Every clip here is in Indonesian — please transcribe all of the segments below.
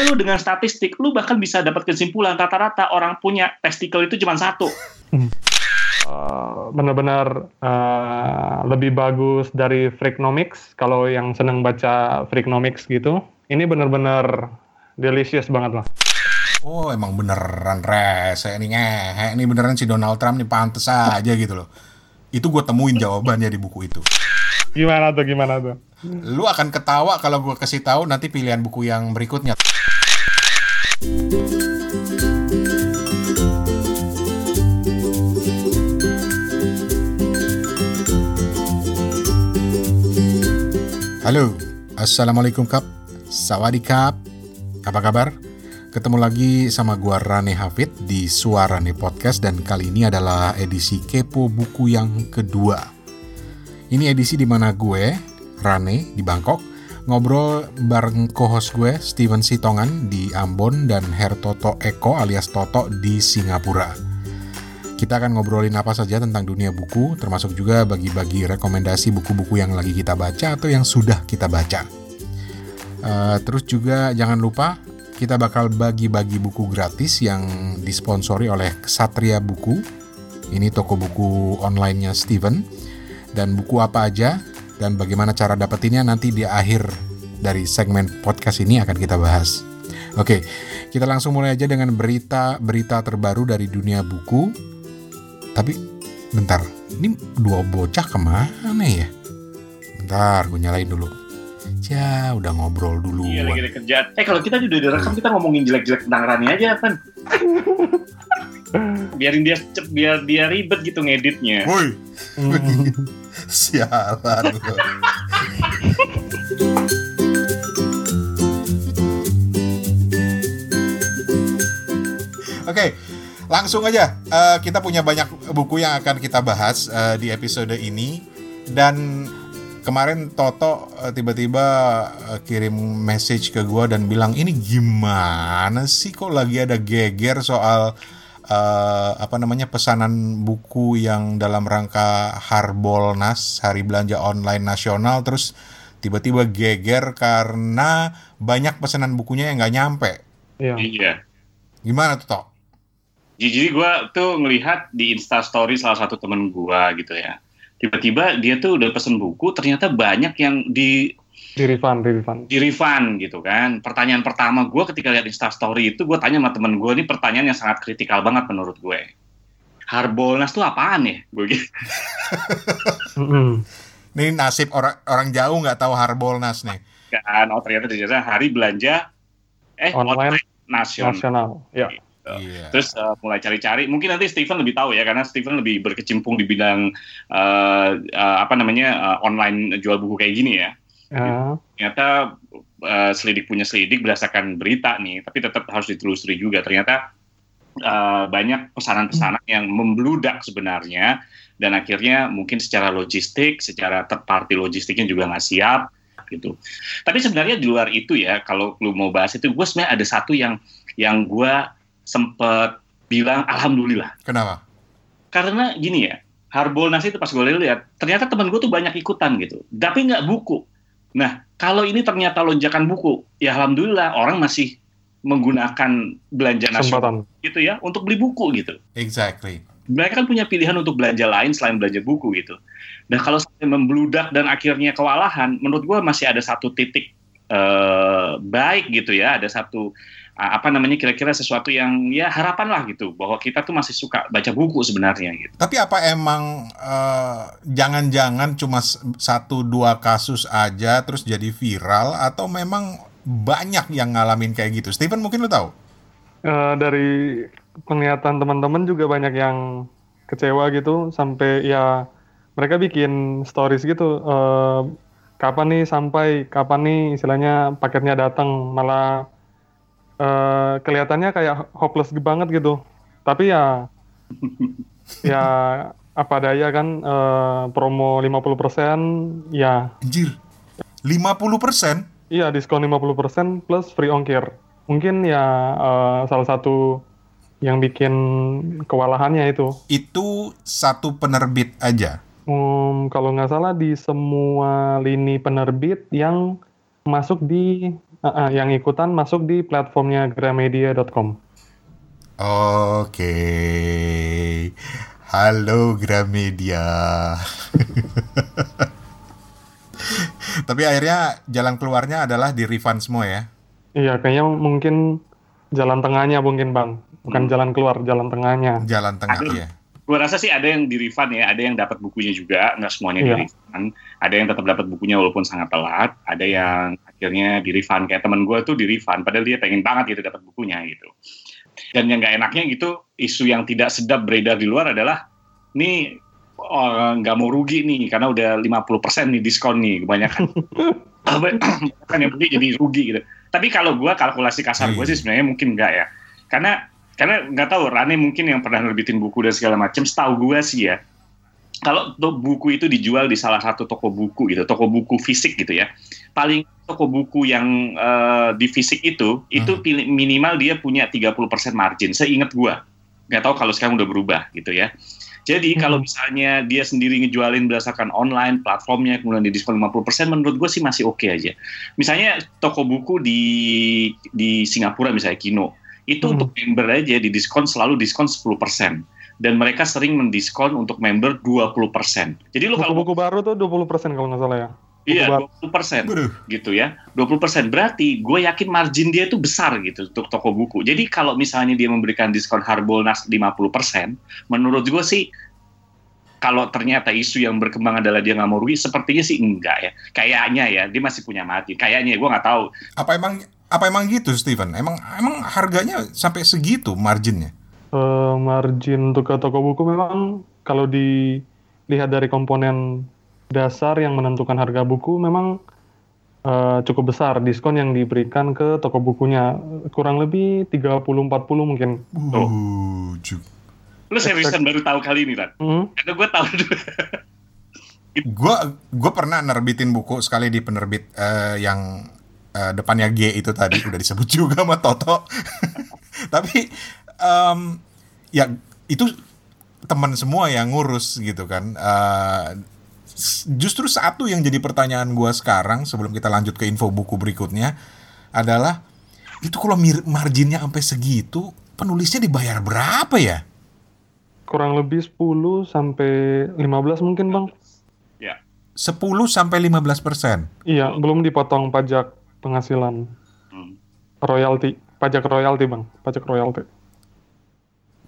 lu dengan statistik lu bahkan bisa dapat kesimpulan. Rata-rata orang punya testikel itu cuma satu. Uh, benar-benar uh, lebih bagus dari Freakonomics. Kalau yang senang baca Freakonomics gitu ini benar-benar delicious banget lah. Oh emang beneran rese nih ngehe Ini beneran si Donald Trump nih pantes aja gitu loh. Itu gue temuin jawabannya di buku itu. Gimana tuh gimana tuh? Lu akan ketawa kalau gue kasih tahu nanti pilihan buku yang berikutnya Halo, Assalamualaikum Kap Sawadikap Apa kabar? Ketemu lagi sama gua Rane Hafid di Suara Nih Podcast dan kali ini adalah edisi Kepo buku yang kedua. Ini edisi di mana gue, Rane di Bangkok, ngobrol bareng co-host gue Steven Sitongan di Ambon dan Hertoto Eko alias Toto di Singapura. Kita akan ngobrolin apa saja tentang dunia buku, termasuk juga bagi-bagi rekomendasi buku-buku yang lagi kita baca atau yang sudah kita baca. Uh, terus juga jangan lupa kita bakal bagi-bagi buku gratis yang disponsori oleh Satria Buku. Ini toko buku online-nya Steven. Dan buku apa aja dan bagaimana cara dapetinnya nanti di akhir dari segmen podcast ini akan kita bahas. Oke, kita langsung mulai aja dengan berita-berita terbaru dari dunia buku. Tapi bentar, ini dua bocah ke mana ya? Bentar, gue nyalain dulu. Ya, udah ngobrol dulu. Iya, lagi ada kerjaan. Eh, kalau kita udah direkam, kita ngomongin jelek-jelek tentang Rani aja, kan? Biarin dia cep, biar dia ribet gitu ngeditnya. Woi, sialan lo. Oke, okay, langsung aja uh, kita punya banyak buku yang akan kita bahas uh, di episode ini dan kemarin Toto uh, tiba-tiba uh, kirim message ke gue dan bilang ini gimana sih kok lagi ada geger soal uh, apa namanya pesanan buku yang dalam rangka Harbolnas Hari Belanja Online Nasional terus tiba-tiba geger karena banyak pesanan bukunya yang nggak nyampe. Iya. iya. Gimana tuh Tok? jadi gue tuh ngelihat di Insta Story salah satu temen gue gitu ya. Tiba-tiba dia tuh udah pesen buku, ternyata banyak yang di di refund, di refund. Di refund gitu kan. Pertanyaan pertama gue ketika lihat Insta Story itu gue tanya sama temen gue ini pertanyaan yang sangat kritikal banget menurut gue. Harbolnas tuh apaan ya? Gue gitu. Ini nasib orang orang jauh nggak tahu Harbolnas nih. Kan, oh ternyata ternyata hari belanja eh online, online nasional. nasional. Ya. Gitu. Yeah. Terus uh, mulai cari-cari, mungkin nanti Steven lebih tahu ya karena Steven lebih berkecimpung di bidang uh, uh, apa namanya uh, online jual buku kayak gini ya. Uh. Ternyata uh, selidik punya selidik berdasarkan berita nih, tapi tetap harus ditelusuri juga. Ternyata uh, banyak pesanan-pesanan yang membludak sebenarnya dan akhirnya mungkin secara logistik, secara third party logistiknya juga nggak siap gitu. Tapi sebenarnya di luar itu ya, kalau lu mau bahas itu, gue sebenarnya ada satu yang yang gue sempat bilang alhamdulillah. Kenapa? Karena gini ya, Harbolnas itu pas gue lihat, ternyata teman gue tuh banyak ikutan gitu, tapi nggak buku. Nah, kalau ini ternyata lonjakan buku, ya alhamdulillah orang masih menggunakan belanja nasional gitu ya untuk beli buku gitu. Exactly. Mereka kan punya pilihan untuk belanja lain selain belanja buku gitu. Nah kalau sampai membludak dan akhirnya kewalahan, menurut gue masih ada satu titik uh, baik gitu ya, ada satu apa namanya kira-kira sesuatu yang ya harapan lah gitu bahwa kita tuh masih suka baca buku sebenarnya gitu. Tapi apa emang eh, jangan-jangan cuma satu dua kasus aja terus jadi viral atau memang banyak yang ngalamin kayak gitu? Steven mungkin lo tahu? Uh, dari penglihatan teman-teman juga banyak yang kecewa gitu sampai ya mereka bikin stories gitu uh, kapan nih sampai kapan nih istilahnya paketnya datang malah uh, kelihatannya kayak hopeless banget gitu. Tapi ya ya apa daya kan uh, promo 50% ya. Anjir. 50%? Iya, diskon 50% plus free ongkir. Mungkin ya uh, salah satu yang bikin kewalahannya itu. Itu satu penerbit aja? Um, kalau nggak salah di semua lini penerbit yang masuk di Uh, uh, yang ikutan masuk di platformnya gramedia.com. Oke. Okay. Halo Gramedia. Tapi akhirnya jalan keluarnya adalah di refund semua ya? Iya, kayaknya mungkin jalan tengahnya mungkin bang, bukan hmm. jalan keluar, jalan tengahnya. Jalan tengah ya. Gue rasa sih ada yang di refund ya, ada yang dapat bukunya juga, nggak semuanya iya. di refund. Ada yang tetap dapat bukunya walaupun sangat telat, ada yang akhirnya di refund. Kayak temen gue tuh di refund, padahal dia pengen banget gitu dapat bukunya gitu. Dan yang nggak enaknya gitu, isu yang tidak sedap beredar di luar adalah, nih nggak oh, mau rugi nih karena udah 50% nih diskon nih kebanyakan. kan yang rugi jadi rugi gitu. Tapi kalau gue kalkulasi kasar gue sih sebenarnya mungkin enggak ya. Karena karena nggak tahu Rane mungkin yang pernah nerbitin buku dan segala macam. Setahu gue sih ya. Kalau buku itu dijual di salah satu toko buku gitu, toko buku fisik gitu ya. Paling toko buku yang uh, di fisik itu, hmm. itu minimal dia punya 30% margin. Seingat gue. Nggak tahu kalau sekarang udah berubah gitu ya. Jadi hmm. kalau misalnya dia sendiri ngejualin berdasarkan online platformnya kemudian di diskon 50% menurut gue sih masih oke okay aja. Misalnya toko buku di di Singapura misalnya Kino itu hmm. untuk member aja di diskon selalu diskon 10% dan mereka sering mendiskon untuk member 20%. Jadi lu kalau buku baru tuh 20% kalau nggak salah ya. Iya, dua puluh persen gitu ya. dua puluh persen berarti gue yakin margin dia itu besar gitu untuk toko buku. Jadi kalau misalnya dia memberikan diskon Harbolnas persen, menurut gue sih kalau ternyata isu yang berkembang adalah dia nggak mau rugi, sepertinya sih enggak ya. Kayaknya ya, dia masih punya margin. Kayaknya gue nggak tahu. Apa emang apa emang gitu, Steven? Emang emang harganya sampai segitu marginnya? Uh, margin untuk toko buku memang kalau dilihat dari komponen dasar yang menentukan harga buku memang uh, cukup besar diskon yang diberikan ke toko bukunya kurang lebih 30-40 mungkin. Oh. Lu seriusan baru tahu kali ini, Ran? Hmm? Karena gue tahu Gue gue pernah nerbitin buku sekali di penerbit uh, yang uh, depannya G itu tadi udah disebut juga sama Toto. Tapi um, ya itu teman semua yang ngurus gitu kan. Uh, justru satu yang jadi pertanyaan gue sekarang sebelum kita lanjut ke info buku berikutnya adalah itu kalau marginnya sampai segitu penulisnya dibayar berapa ya? Kurang lebih 10 sampai 15 mungkin bang. Ya. 10 sampai 15 persen? Iya, belum dipotong pajak penghasilan. Hmm. Royalti, pajak royalti bang, pajak royalti.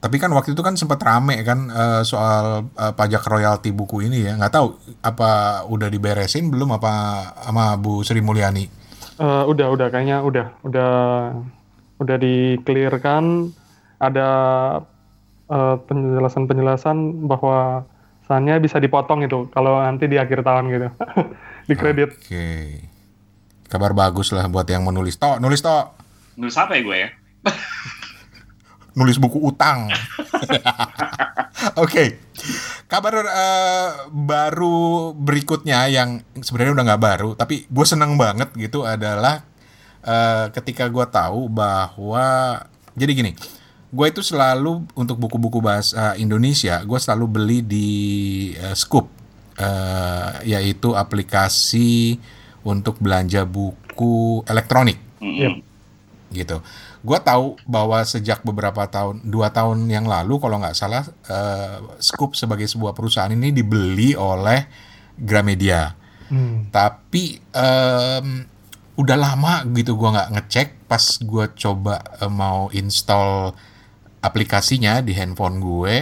Tapi kan waktu itu kan sempat rame kan uh, soal uh, pajak royalti buku ini ya. Nggak tahu apa udah diberesin belum apa sama Bu Sri Mulyani? Uh, udah, udah kayaknya udah, udah, udah dikelirkan. Ada penjelasan-penjelasan uh, bahwa sannya bisa dipotong itu kalau nanti di akhir tahun gitu, di kredit. Oke, okay. Kabar bagus lah buat yang menulis. Tok, nulis tok. Nulis apa ya gue ya? nulis buku utang. Oke, okay. kabar uh, baru berikutnya yang sebenarnya udah nggak baru, tapi gue senang banget gitu adalah uh, ketika gue tahu bahwa jadi gini, gue itu selalu untuk buku-buku bahasa Indonesia, gue selalu beli di uh, Scoop, uh, yaitu aplikasi untuk belanja buku elektronik. Mm Gitu. Gue tahu bahwa sejak beberapa tahun dua tahun yang lalu kalau nggak salah uh, Scoop sebagai sebuah perusahaan ini dibeli oleh Gramedia. Hmm. tapi um, udah lama gitu gue nggak ngecek pas gue coba uh, mau install aplikasinya di handphone gue.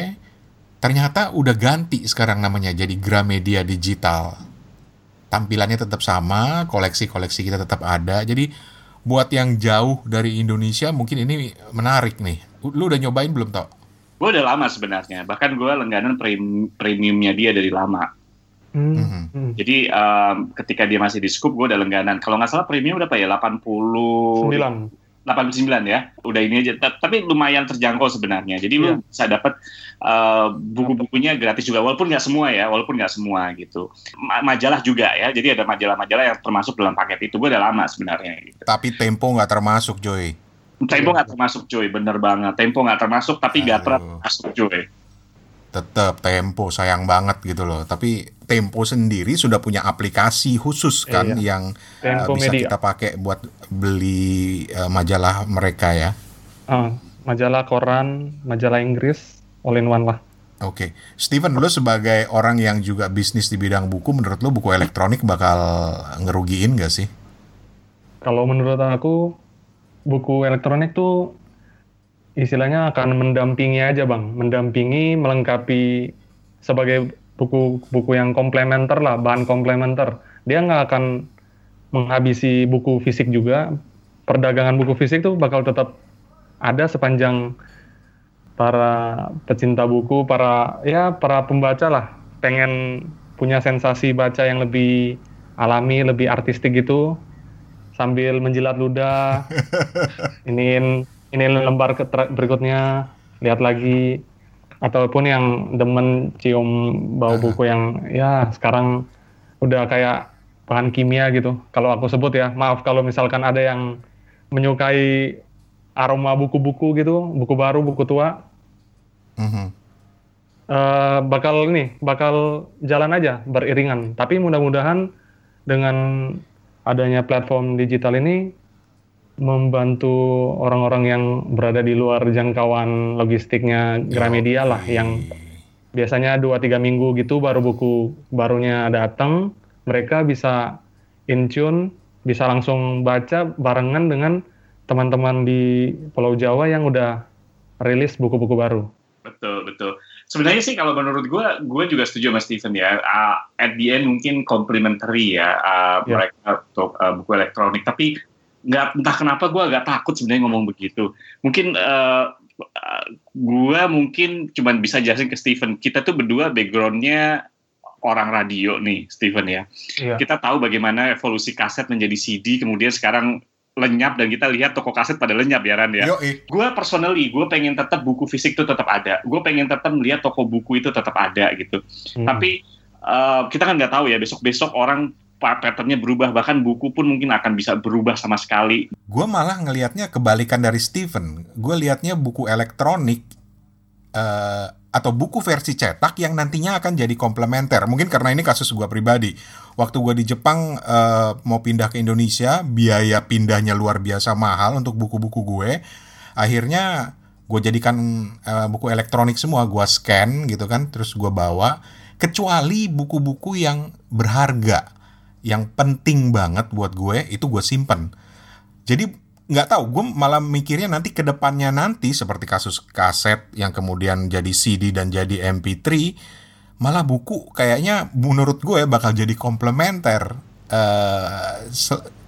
Ternyata udah ganti sekarang namanya jadi Gramedia Digital tampilannya tetap sama koleksi-koleksi kita tetap ada jadi buat yang jauh dari Indonesia mungkin ini menarik nih. Lu udah nyobain belum tau? Gue udah lama sebenarnya. Bahkan gue langganan premiumnya dia dari lama. Hmm. Mhm. Hmm. Jadi um, ketika dia masih di Scoop, gue udah langganan. Kalau nggak salah premium berapa ya? 80... 9. 89 ya, udah ini aja. Tapi lumayan terjangkau sebenarnya. Jadi yeah. lu iya. bisa dapat uh, buku-bukunya gratis juga, walaupun nggak semua ya, walaupun nggak semua gitu. Ma majalah juga ya. Jadi ada majalah-majalah yang termasuk dalam paket itu. Gue udah lama sebenarnya. Gitu. Tapi Tempo nggak termasuk, Joy. Tempo nggak termasuk, Joy. Bener banget. Tempo nggak termasuk, tapi nggak termasuk, Joy. Tetap Tempo sayang banget gitu loh. Tapi Tempo sendiri sudah punya aplikasi khusus kan iya. yang uh, bisa Media. kita pakai buat beli uh, majalah mereka ya. Uh, majalah koran, majalah Inggris, all in one lah. Oke, okay. Steven, lo sebagai orang yang juga bisnis di bidang buku, menurut lo buku elektronik bakal ngerugiin gak sih? Kalau menurut aku, buku elektronik tuh istilahnya akan mendampingi aja bang, mendampingi, melengkapi sebagai buku-buku yang komplementer lah, bahan komplementer. Dia nggak akan menghabisi buku fisik juga. Perdagangan buku fisik tuh bakal tetap ada sepanjang para pecinta buku, para ya para pembaca lah pengen punya sensasi baca yang lebih alami, lebih artistik gitu sambil menjilat ludah. ini ini lembar berikutnya lihat lagi ataupun yang demen cium bau buku yang ya sekarang udah kayak bahan kimia gitu. Kalau aku sebut ya, maaf kalau misalkan ada yang menyukai aroma buku-buku gitu, buku baru, buku tua, mm-hmm. uh, bakal ini, bakal jalan aja beriringan. Tapi mudah-mudahan dengan adanya platform digital ini membantu orang-orang yang berada di luar jangkauan logistiknya Gramedia lah yang biasanya 2-3 minggu gitu baru buku barunya datang mereka bisa in tune bisa langsung baca barengan dengan teman-teman di Pulau Jawa yang udah rilis buku-buku baru. Betul, betul. Sebenarnya sih kalau menurut gue, gue juga setuju sama Steven ya. Uh, at the end mungkin complementary ya uh, yeah. mereka untuk uh, buku elektronik. Tapi nggak entah kenapa gue agak takut sebenarnya ngomong begitu. Mungkin uh, uh, gue mungkin cuma bisa jelasin ke Steven. Kita tuh berdua backgroundnya orang radio nih, Steven ya. Yeah. Kita tahu bagaimana evolusi kaset menjadi CD, kemudian sekarang lenyap dan kita lihat toko kaset pada lenyap ya Ran ya. Gue personally, gue pengen tetap buku fisik itu tetap ada. Gue pengen tetap melihat toko buku itu tetap ada gitu. Hmm. Tapi uh, kita kan nggak tahu ya besok-besok orang patternnya berubah bahkan buku pun mungkin akan bisa berubah sama sekali. Gue malah ngelihatnya kebalikan dari Steven. Gue lihatnya buku elektronik uh, atau buku versi cetak yang nantinya akan jadi komplementer. Mungkin karena ini kasus gue pribadi. Waktu gue di Jepang uh, mau pindah ke Indonesia, biaya pindahnya luar biasa mahal untuk buku-buku gue. Akhirnya gue jadikan uh, buku elektronik semua, gue scan gitu kan, terus gue bawa. Kecuali buku-buku yang berharga, yang penting banget buat gue, itu gue simpen. Jadi nggak tahu gue malah mikirnya nanti ke depannya nanti seperti kasus kaset yang kemudian jadi CD dan jadi MP3 malah buku kayaknya menurut gue bakal jadi komplementer uh,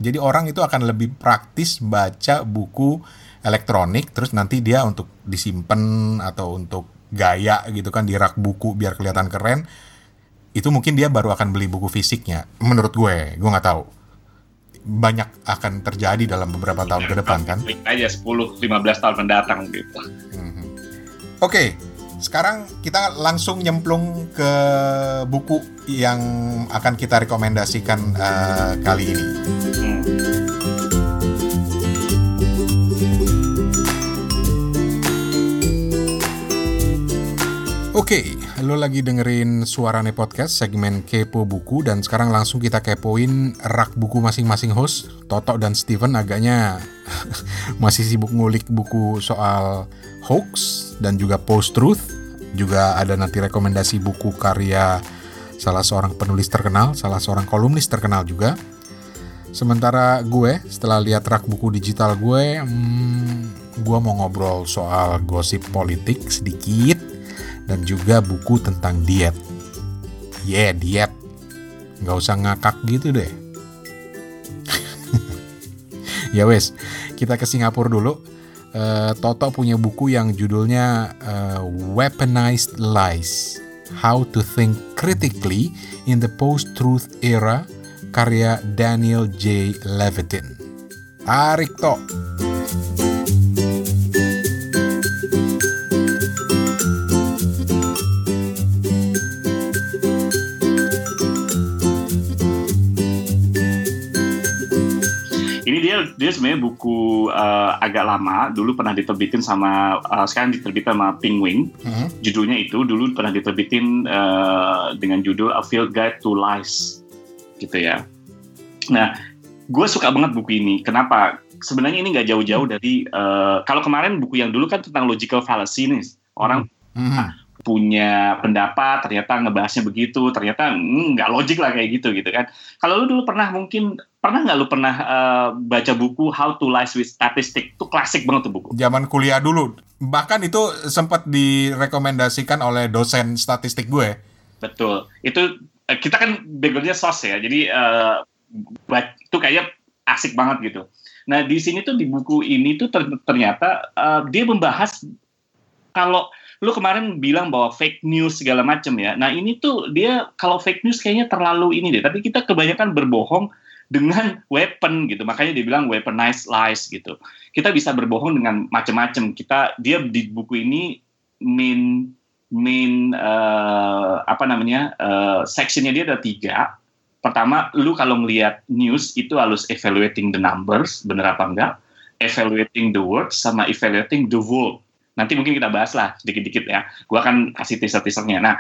jadi orang itu akan lebih praktis baca buku elektronik terus nanti dia untuk disimpan atau untuk gaya gitu kan di rak buku biar kelihatan keren itu mungkin dia baru akan beli buku fisiknya menurut gue gue nggak tahu banyak akan terjadi dalam beberapa tahun ke depan kan? Aja 10-15 tahun mendatang gitu. Mm-hmm. Oke, okay, sekarang kita langsung nyemplung ke buku yang akan kita rekomendasikan uh, kali ini. Hmm. Oke, okay, lo lagi dengerin Suarane Podcast segmen Kepo Buku dan sekarang langsung kita kepoin rak buku masing-masing host. Toto dan Steven agaknya masih sibuk ngulik buku soal hoax dan juga post-truth. Juga ada nanti rekomendasi buku karya salah seorang penulis terkenal, salah seorang kolumnis terkenal juga. Sementara gue setelah lihat rak buku digital gue, hmm, gue mau ngobrol soal gosip politik sedikit dan juga buku tentang diet. Yeah, diet. Nggak usah ngakak gitu deh. ya wes, kita ke Singapura dulu. Uh, Toto punya buku yang judulnya uh, Weaponized Lies: How to Think Critically in the Post-Truth Era, karya Daniel J. Levitin. Tarik toh. Dia sebenarnya buku uh, agak lama. Dulu pernah diterbitin sama uh, sekarang diterbitin sama Penguin. Uh-huh. judulnya itu dulu pernah diterbitin uh, dengan judul A Field Guide to Lies. Gitu ya. Nah gue suka banget buku ini. Kenapa? Sebenarnya ini nggak jauh-jauh dari uh, kalau kemarin buku yang dulu kan tentang logical fallacy nih. Orang uh-huh punya pendapat ternyata ngebahasnya begitu ternyata hmm, nggak mm, logik lah kayak gitu gitu kan. Kalau lu dulu pernah mungkin pernah nggak lu pernah uh, baca buku How to Lies with Statistics itu klasik banget tuh buku. Zaman kuliah dulu. Bahkan itu sempat direkomendasikan oleh dosen statistik gue. Betul. Itu uh, kita kan backgroundnya sos ya jadi uh, itu kayak asik banget gitu. Nah di sini tuh di buku ini tuh ternyata uh, dia membahas kalau lu kemarin bilang bahwa fake news segala macam ya. Nah ini tuh dia kalau fake news kayaknya terlalu ini deh. Tapi kita kebanyakan berbohong dengan weapon gitu. Makanya dia bilang weaponized lies gitu. Kita bisa berbohong dengan macam-macam. Kita dia di buku ini main main uh, apa namanya uh, sectionnya dia ada tiga. Pertama, lu kalau ngelihat news itu harus evaluating the numbers, bener apa enggak? Evaluating the words sama evaluating the world Nanti mungkin kita bahas lah sedikit-sedikit ya. Gue akan kasih teaser-teasernya. Nah,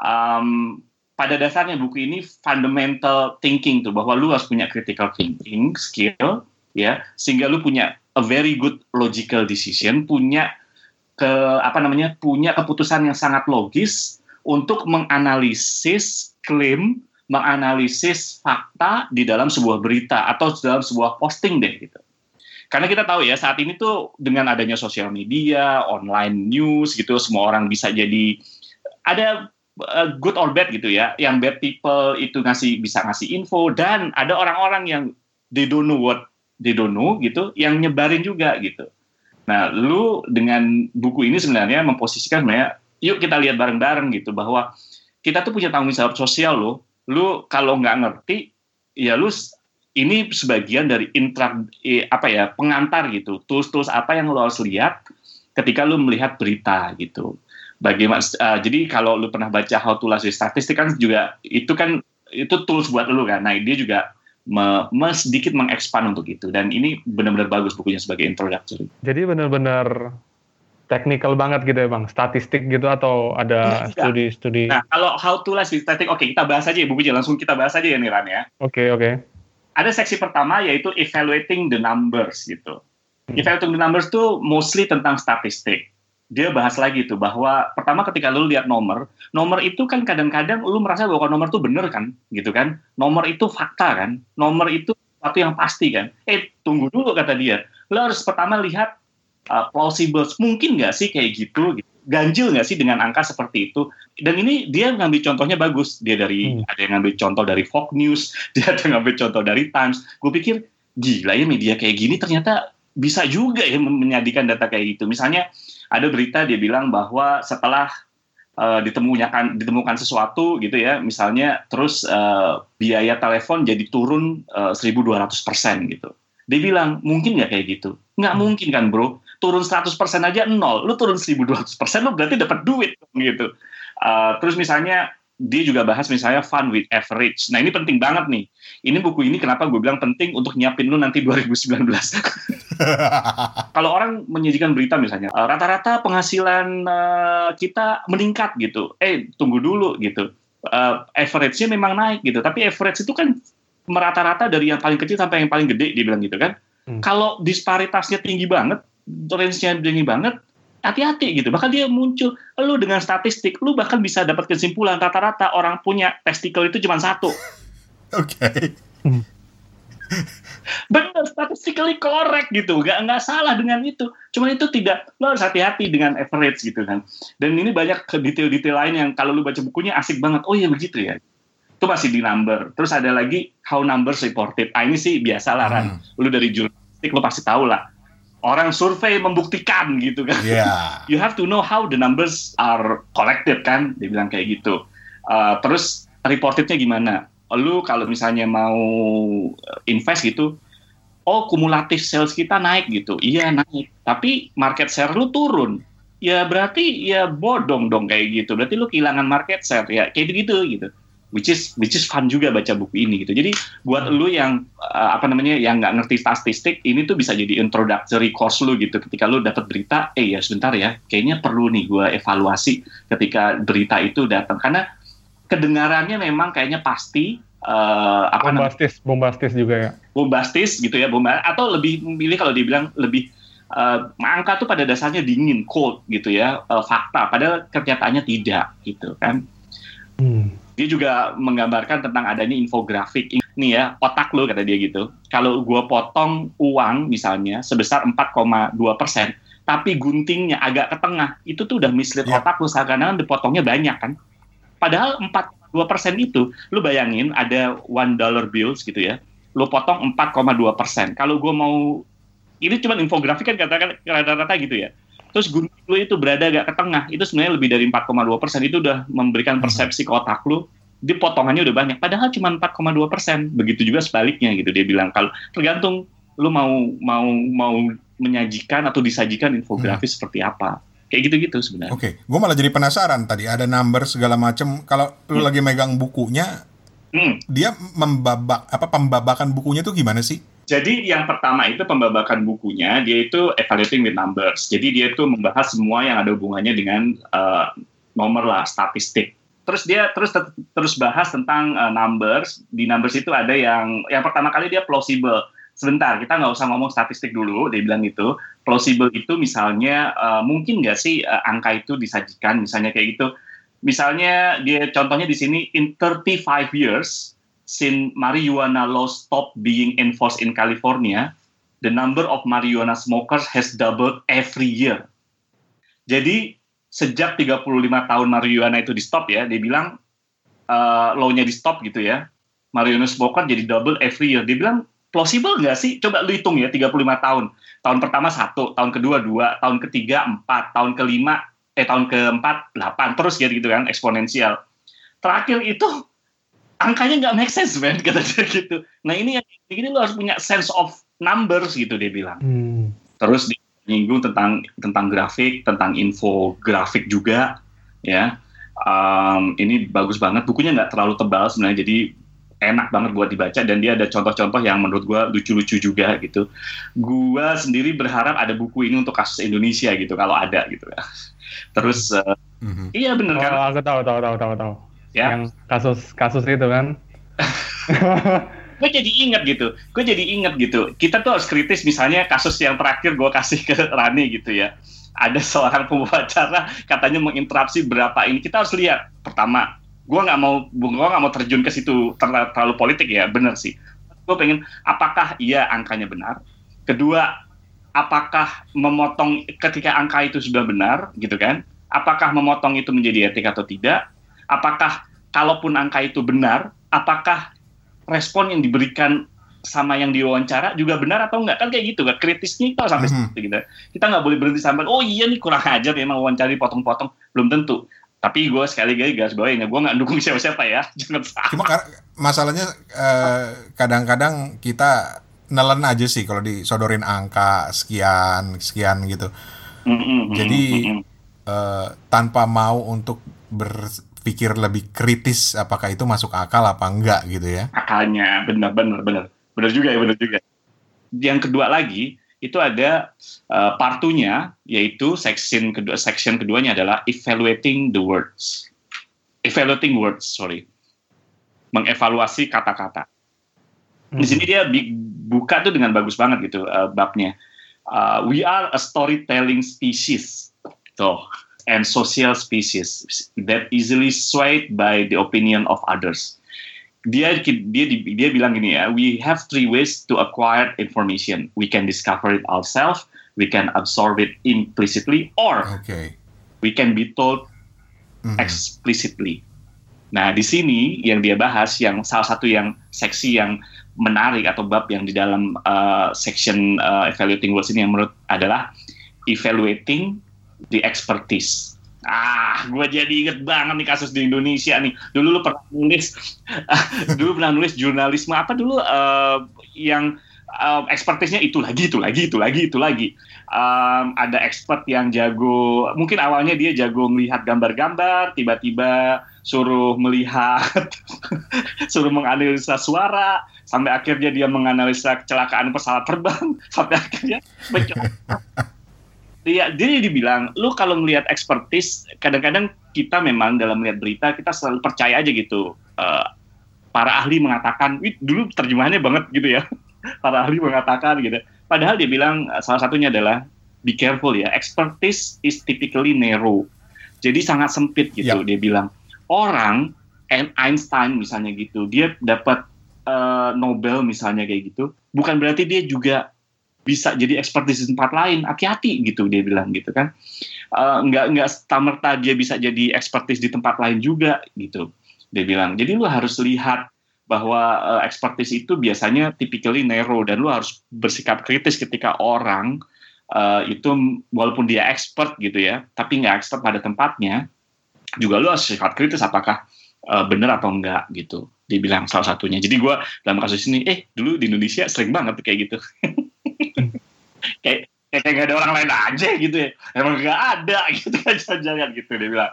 um, pada dasarnya buku ini fundamental thinking tuh bahwa lu harus punya critical thinking skill ya sehingga lu punya a very good logical decision punya ke apa namanya punya keputusan yang sangat logis untuk menganalisis klaim menganalisis fakta di dalam sebuah berita atau dalam sebuah posting deh gitu karena kita tahu ya saat ini tuh dengan adanya sosial media, online news gitu, semua orang bisa jadi ada uh, good or bad gitu ya. Yang bad people itu ngasih bisa ngasih info dan ada orang-orang yang they don't know what they don't know gitu, yang nyebarin juga gitu. Nah, lu dengan buku ini sebenarnya memposisikan sebenarnya, yuk kita lihat bareng-bareng gitu bahwa kita tuh punya tanggung jawab sosial loh. Lu kalau nggak ngerti, ya lu ini sebagian dari intra eh, apa ya pengantar gitu. Tools-tools apa yang lo harus lihat ketika lo melihat berita gitu. Bagaimana uh, jadi kalau lo pernah baca how to last statistik kan juga itu kan itu tools buat lo kan. Nah dia juga me, me sedikit mengekspan untuk itu. Dan ini benar-benar bagus bukunya sebagai introductory. Jadi benar-benar technical banget gitu ya bang, statistik gitu atau ada studi-studi? Nah kalau how to last statistik, oke okay, kita bahas aja ya bukunya, langsung kita bahas aja ya Niran ya. Oke okay, oke. Okay ada seksi pertama yaitu evaluating the numbers gitu. Evaluating the numbers itu mostly tentang statistik. Dia bahas lagi tuh bahwa pertama ketika lu lihat nomor, nomor itu kan kadang-kadang lu merasa bahwa nomor itu bener kan, gitu kan? Nomor itu fakta kan? Nomor itu sesuatu yang pasti kan? Eh tunggu dulu kata dia. Lu harus pertama lihat uh, plausible. Mungkin nggak sih kayak gitu? gitu ganjil nggak sih dengan angka seperti itu? Dan ini dia ngambil contohnya bagus. Dia dari hmm. ada yang ngambil contoh dari Fox News, dia ada yang ngambil contoh dari Times. Gue pikir gila ya media kayak gini ternyata bisa juga ya menyajikan data kayak gitu. Misalnya ada berita dia bilang bahwa setelah uh, ditemukan ditemukan sesuatu gitu ya, misalnya terus uh, biaya telepon jadi turun uh, 1.200 persen gitu. Dia bilang mungkin nggak kayak gitu? Nggak hmm. mungkin kan bro turun 100% aja nol, lu turun 1200% lu berarti dapat duit gitu. Uh, terus misalnya dia juga bahas misalnya fun with average. Nah ini penting banget nih. Ini buku ini kenapa gue bilang penting untuk nyiapin lu nanti 2019. Kalau orang menyajikan berita misalnya, eh, rata-rata penghasilan uh, kita meningkat gitu. Eh tunggu dulu gitu. Uh, average-nya memang naik gitu. Tapi average itu kan merata-rata dari yang paling kecil sampai yang paling gede, dia bilang gitu kan. Hmm. Kalau disparitasnya tinggi banget, range-nya tinggi banget, hati-hati gitu. Bahkan dia muncul, lu dengan statistik, lu bahkan bisa dapat kesimpulan rata-rata orang punya testikel itu cuma satu. Oke. Okay. Benar, statistically correct gitu. Gak, nggak salah dengan itu. Cuma itu tidak, lo harus hati-hati dengan average gitu kan. Dan ini banyak detail-detail lain yang kalau lu baca bukunya asik banget. Oh iya begitu ya. Itu masih di number. Terus ada lagi how numbers reported. Ah ini sih biasa lah, Ran. Hmm. Lu dari jurnalistik, lu pasti tahu lah orang survei membuktikan gitu kan. Yeah. you have to know how the numbers are collected kan, dia bilang kayak gitu. Uh, terus reportednya gimana? Lu kalau misalnya mau invest gitu, oh kumulatif sales kita naik gitu, iya naik. Tapi market share lu turun, ya berarti ya bodong dong kayak gitu. Berarti lu kehilangan market share ya kayak gitu gitu. Which is which is fun juga baca buku ini gitu. Jadi buat lu yang uh, apa namanya yang nggak ngerti statistik, ini tuh bisa jadi introductory course lu gitu. Ketika lu dapat berita, eh ya sebentar ya, kayaknya perlu nih gue evaluasi ketika berita itu datang karena kedengarannya memang kayaknya pasti uh, apa bombastis, namanya? bombastis juga ya. Bombastis gitu ya, bomba atau lebih memilih kalau dibilang lebih uh, angka tuh pada dasarnya dingin, cold gitu ya, uh, fakta. Padahal kenyataannya tidak gitu kan. Hmm dia juga menggambarkan tentang adanya infografik. Ini ya, otak lo kata dia gitu. Kalau gue potong uang misalnya sebesar 4,2 persen, tapi guntingnya agak ke tengah, itu tuh udah mislead yeah. otak lo seakan-akan dipotongnya banyak kan. Padahal 4,2 persen itu, lo bayangin ada one dollar bills gitu ya, lo potong 4,2 persen. Kalau gue mau, ini cuma infografik kan kata-kata gitu ya terus gunung lu itu berada agak ke tengah, itu sebenarnya lebih dari 4,2 persen itu udah memberikan hmm. persepsi ke otak lu, di potongannya udah banyak. Padahal cuma 4,2 persen. Begitu juga sebaliknya gitu dia bilang kalau tergantung lu mau mau mau menyajikan atau disajikan infografis hmm. seperti apa. Kayak gitu-gitu sebenarnya. Oke, okay. gue malah jadi penasaran tadi ada number segala macam. Kalau lu hmm. lagi megang bukunya, hmm. dia membabak apa pembabakan bukunya tuh gimana sih? Jadi yang pertama itu pembabakan bukunya, dia itu evaluating with numbers. Jadi dia itu membahas semua yang ada hubungannya dengan uh, nomor lah, statistik. Terus dia terus terus bahas tentang uh, numbers. Di numbers itu ada yang yang pertama kali dia plausible. Sebentar, kita nggak usah ngomong statistik dulu. Dia bilang itu plausible itu misalnya uh, mungkin nggak sih uh, angka itu disajikan, misalnya kayak gitu. Misalnya dia contohnya di sini in 35 years since marijuana law stopped being enforced in California, the number of marijuana smokers has doubled every year. Jadi sejak 35 tahun marijuana itu di stop ya, dia bilang uh, law-nya di stop gitu ya. Marijuana smoker jadi double every year. Dia bilang plausible nggak sih? Coba lu hitung ya 35 tahun. Tahun pertama satu, tahun kedua dua, tahun ketiga empat, tahun kelima eh tahun keempat delapan terus ya gitu kan eksponensial. Terakhir itu angkanya nggak make sense man kata dia gitu nah ini yang ini lo harus punya sense of numbers gitu dia bilang hmm. terus nyinggung tentang tentang grafik tentang infografik juga ya um, ini bagus banget bukunya nggak terlalu tebal sebenarnya jadi enak banget buat dibaca dan dia ada contoh-contoh yang menurut gue lucu-lucu juga gitu. Gue sendiri berharap ada buku ini untuk kasus Indonesia gitu kalau ada gitu ya. Terus uh, mm-hmm. iya bener kan? oh, kan? Aku tahu tahu tahu tahu tahu ya. yang kasus kasus itu kan. Gue jadi inget gitu. Gue jadi inget gitu. Kita tuh harus kritis misalnya kasus yang terakhir gue kasih ke Rani gitu ya. Ada seorang pembacara katanya menginterupsi berapa ini. Kita harus lihat. Pertama gue nggak mau gue nggak mau terjun ke situ terlalu, terlalu politik ya. Bener sih. Gue pengen apakah iya angkanya benar? Kedua apakah memotong ketika angka itu sudah benar gitu kan? Apakah memotong itu menjadi etik atau tidak apakah kalaupun angka itu benar, apakah respon yang diberikan sama yang diwawancara juga benar atau enggak? Kan kayak gitu kan? Kritisnya itu sampai mm -hmm. gitu. Kita nggak boleh berhenti sampai oh iya nih kurang ajar memang wawancara potong-potong belum tentu. Tapi gue sekali lagi gas bawain ya gue nggak dukung siapa-siapa ya. Jangan salah. Cuma masalahnya eh, kadang-kadang kita nelen aja sih kalau disodorin angka sekian sekian gitu. Mm -hmm. jadi mm -hmm. uh, tanpa mau untuk ber pikir lebih kritis apakah itu masuk akal apa enggak gitu ya. Akalnya benar benar benar. Benar juga ya benar juga. Yang kedua lagi itu ada uh, partunya yaitu section kedua section keduanya adalah evaluating the words. Evaluating words, sorry. Mengevaluasi kata-kata. Hmm. Di sini dia buka tuh dengan bagus banget gitu uh, babnya. Uh, we are a storytelling species. Tuh and social species that easily swayed by the opinion of others. Dia dia dia bilang gini ya, we have three ways to acquire information. We can discover it ourselves, we can absorb it implicitly, or okay. we can be told mm -hmm. explicitly. Nah, di sini yang dia bahas yang salah satu yang seksi yang menarik atau bab yang di dalam uh, section uh, evaluating words ini yang menurut adalah evaluating the expertise. Ah, gue jadi inget banget nih kasus di Indonesia nih. Dulu lu pernah nulis, dulu pernah nulis jurnalisme apa dulu uh, yang uh, ekspertisnya itu lagi, itu lagi, itu lagi, itu lagi. Um, ada expert yang jago, mungkin awalnya dia jago melihat gambar-gambar, tiba-tiba suruh melihat, suruh menganalisa suara, sampai akhirnya dia menganalisa kecelakaan pesawat terbang, sampai akhirnya dia dia dibilang lu kalau melihat ekspertis kadang-kadang kita memang dalam melihat berita kita selalu percaya aja gitu. Uh, para ahli mengatakan dulu terjemahannya banget gitu ya. Para ahli mengatakan gitu. Padahal dia bilang salah satunya adalah be careful ya expertise is typically narrow. Jadi sangat sempit gitu yep. dia bilang. Orang Einstein misalnya gitu dia dapat uh, Nobel misalnya kayak gitu bukan berarti dia juga bisa jadi ekspertis di tempat lain hati-hati gitu dia bilang gitu kan. Uh, nggak nggak tamerta dia bisa jadi ekspertis di tempat lain juga gitu dia bilang. Jadi lu harus lihat bahwa uh, ekspertis itu biasanya typically narrow dan lu harus bersikap kritis ketika orang uh, itu walaupun dia expert gitu ya tapi nggak expert pada tempatnya juga lu harus sikap kritis apakah uh, benar atau enggak gitu dibilang salah satunya. Jadi gue dalam kasus ini eh dulu di Indonesia sering banget kayak gitu kayak kayak gak ada orang lain aja gitu ya. Emang gak ada gitu kan jangan gitu dia bilang.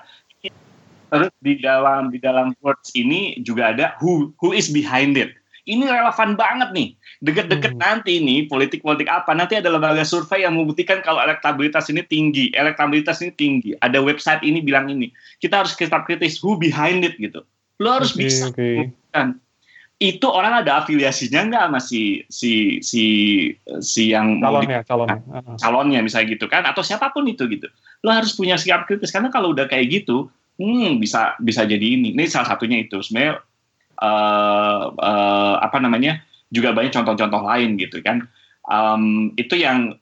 Terus di dalam di dalam words ini juga ada who who is behind it. Ini relevan banget nih. Deket-deket hmm. nanti ini politik-politik apa nanti ada lembaga survei yang membuktikan kalau elektabilitas ini tinggi. Elektabilitas ini tinggi. Ada website ini bilang ini. Kita harus kita kritis who behind it gitu. Lo harus okay, bisa okay itu orang ada afiliasinya nggak sama si si si si yang calonnya calonnya. Calonnya misalnya gitu kan atau siapa pun itu gitu. Lo harus punya sikap kritis karena kalau udah kayak gitu hmm bisa bisa jadi ini. Ini salah satunya itu. Sebenarnya uh, uh, apa namanya juga banyak contoh-contoh lain gitu kan. Um, itu yang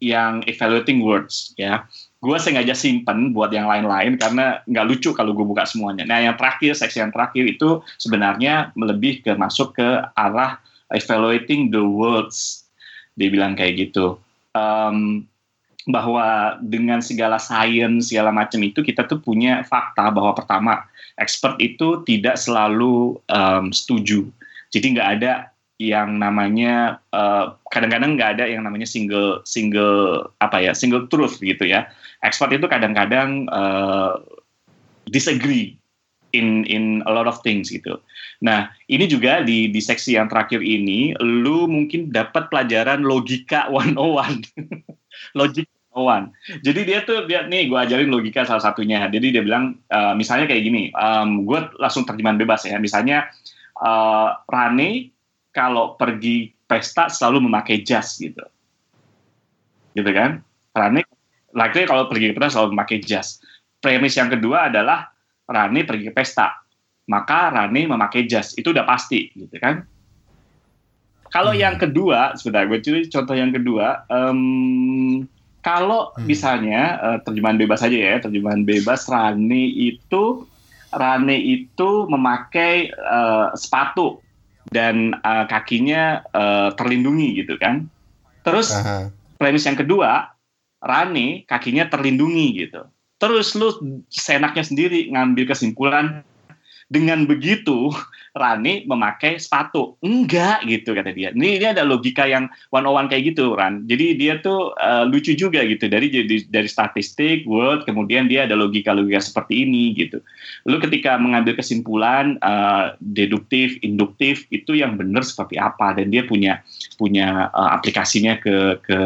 yang evaluating words ya gue sengaja simpen buat yang lain-lain karena nggak lucu kalau gue buka semuanya. Nah yang terakhir, seksi yang terakhir itu sebenarnya lebih ke masuk ke arah evaluating the words. Dia bilang kayak gitu. Um, bahwa dengan segala sains segala macam itu kita tuh punya fakta bahwa pertama expert itu tidak selalu um, setuju. Jadi nggak ada yang namanya uh, kadang-kadang nggak ada yang namanya single single apa ya single truth gitu ya expert itu kadang-kadang uh, disagree in in a lot of things gitu. Nah, ini juga di di seksi yang terakhir ini lu mungkin dapat pelajaran logika 101. Logik 101. Jadi dia tuh dia nih gue ajarin logika salah satunya. Jadi dia bilang uh, misalnya kayak gini, um, gue langsung terjemahan bebas ya. Misalnya uh, Rane kalau pergi pesta selalu memakai jas gitu. Gitu kan? Rane likely kalau pergi ke pesta selalu memakai jas. Premis yang kedua adalah Rani pergi ke pesta, maka Rani memakai jas. Itu udah pasti, gitu kan? Kalau hmm. yang kedua, sebentar gue curi contoh yang kedua. Um, kalau hmm. misalnya uh, terjemahan bebas aja ya, terjemahan bebas Rani itu Rani itu memakai uh, sepatu dan uh, kakinya uh, terlindungi gitu kan. Terus uh -huh. premis yang kedua Rani kakinya terlindungi gitu. Terus lu senaknya sendiri ngambil kesimpulan dengan begitu Rani memakai sepatu. Enggak gitu kata dia. Ini, ini ada logika yang one on one kayak gitu Ran. Jadi dia tuh uh, lucu juga gitu dari dari dari statistik, world, kemudian dia ada logika-logika seperti ini gitu. Lu ketika mengambil kesimpulan uh, deduktif, induktif itu yang benar seperti apa dan dia punya punya uh, aplikasinya ke ke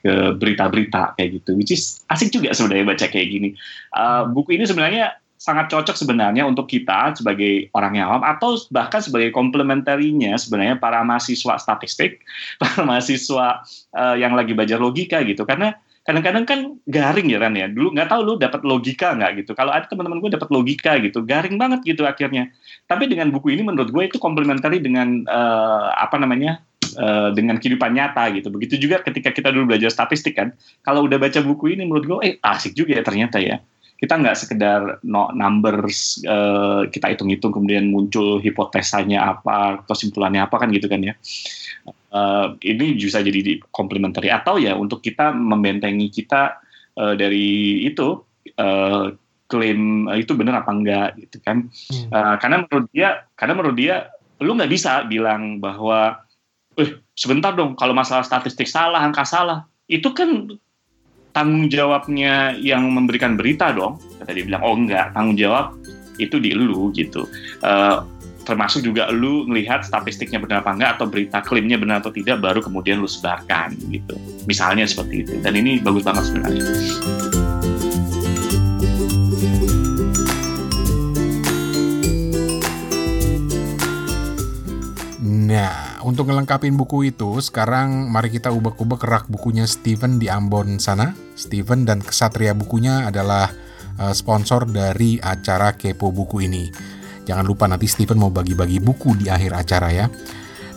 ke berita-berita kayak gitu. Which is asik juga sebenarnya baca kayak gini. Uh, buku ini sebenarnya sangat cocok sebenarnya untuk kita sebagai orang yang awam atau bahkan sebagai komplementarinya sebenarnya para mahasiswa statistik, para mahasiswa uh, yang lagi belajar logika gitu. Karena kadang-kadang kan garing ya Ran ya. Dulu nggak tahu lu dapat logika nggak gitu. Kalau ada teman-teman gue dapat logika gitu, garing banget gitu akhirnya. Tapi dengan buku ini menurut gue itu komplementari dengan uh, apa namanya? Uh, dengan kehidupan nyata gitu. Begitu juga ketika kita dulu belajar statistik kan. Kalau udah baca buku ini menurut gue eh asik juga ya ternyata ya kita nggak sekedar no numbers uh, kita hitung-hitung kemudian muncul hipotesanya apa kesimpulannya apa kan gitu kan ya. Uh, ini bisa jadi komplementari atau ya untuk kita membentengi kita uh, dari itu uh, klaim uh, itu benar apa enggak gitu kan. Hmm. uh, karena menurut dia karena menurut dia lu nggak bisa bilang bahwa eh sebentar dong kalau masalah statistik salah angka salah itu kan tanggung jawabnya yang memberikan berita dong kata dia bilang oh enggak tanggung jawab itu di lu gitu. Uh, termasuk juga lu melihat statistiknya benar apa enggak atau berita klaimnya benar atau tidak baru kemudian lu sebarkan gitu. Misalnya seperti itu. Dan ini bagus banget sebenarnya. Nah, untuk ngelengkapin buku itu, sekarang mari kita ubek-ubek rak bukunya Steven di Ambon sana. Steven dan Kesatria bukunya adalah uh, sponsor dari acara Kepo Buku ini. Jangan lupa nanti Steven mau bagi-bagi buku di akhir acara ya.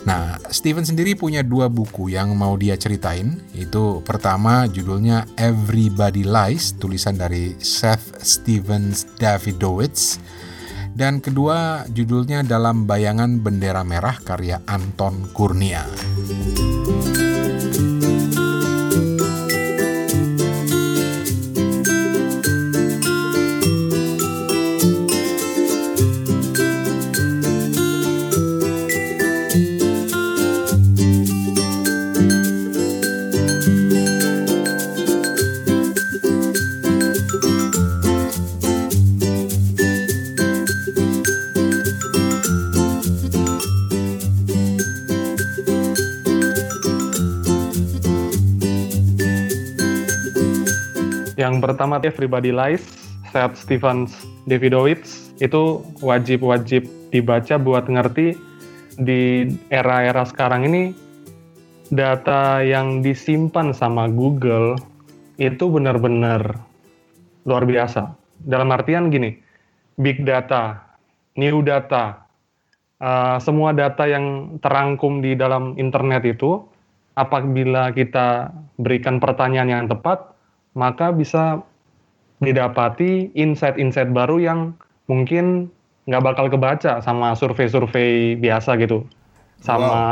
Nah, Steven sendiri punya dua buku yang mau dia ceritain. Itu pertama judulnya Everybody Lies, tulisan dari Seth Stevens Davidowitz dan kedua judulnya dalam bayangan bendera merah karya Anton Kurnia. Yang pertama Everybody Lies, Seth Stevens Davidowitz itu wajib-wajib dibaca buat ngerti di era-era sekarang ini data yang disimpan sama Google itu benar-benar luar biasa. Dalam artian gini, big data, new data, uh, semua data yang terangkum di dalam internet itu, apabila kita berikan pertanyaan yang tepat, maka bisa didapati insight-insight baru yang mungkin nggak bakal kebaca sama survei-survei biasa gitu. Sama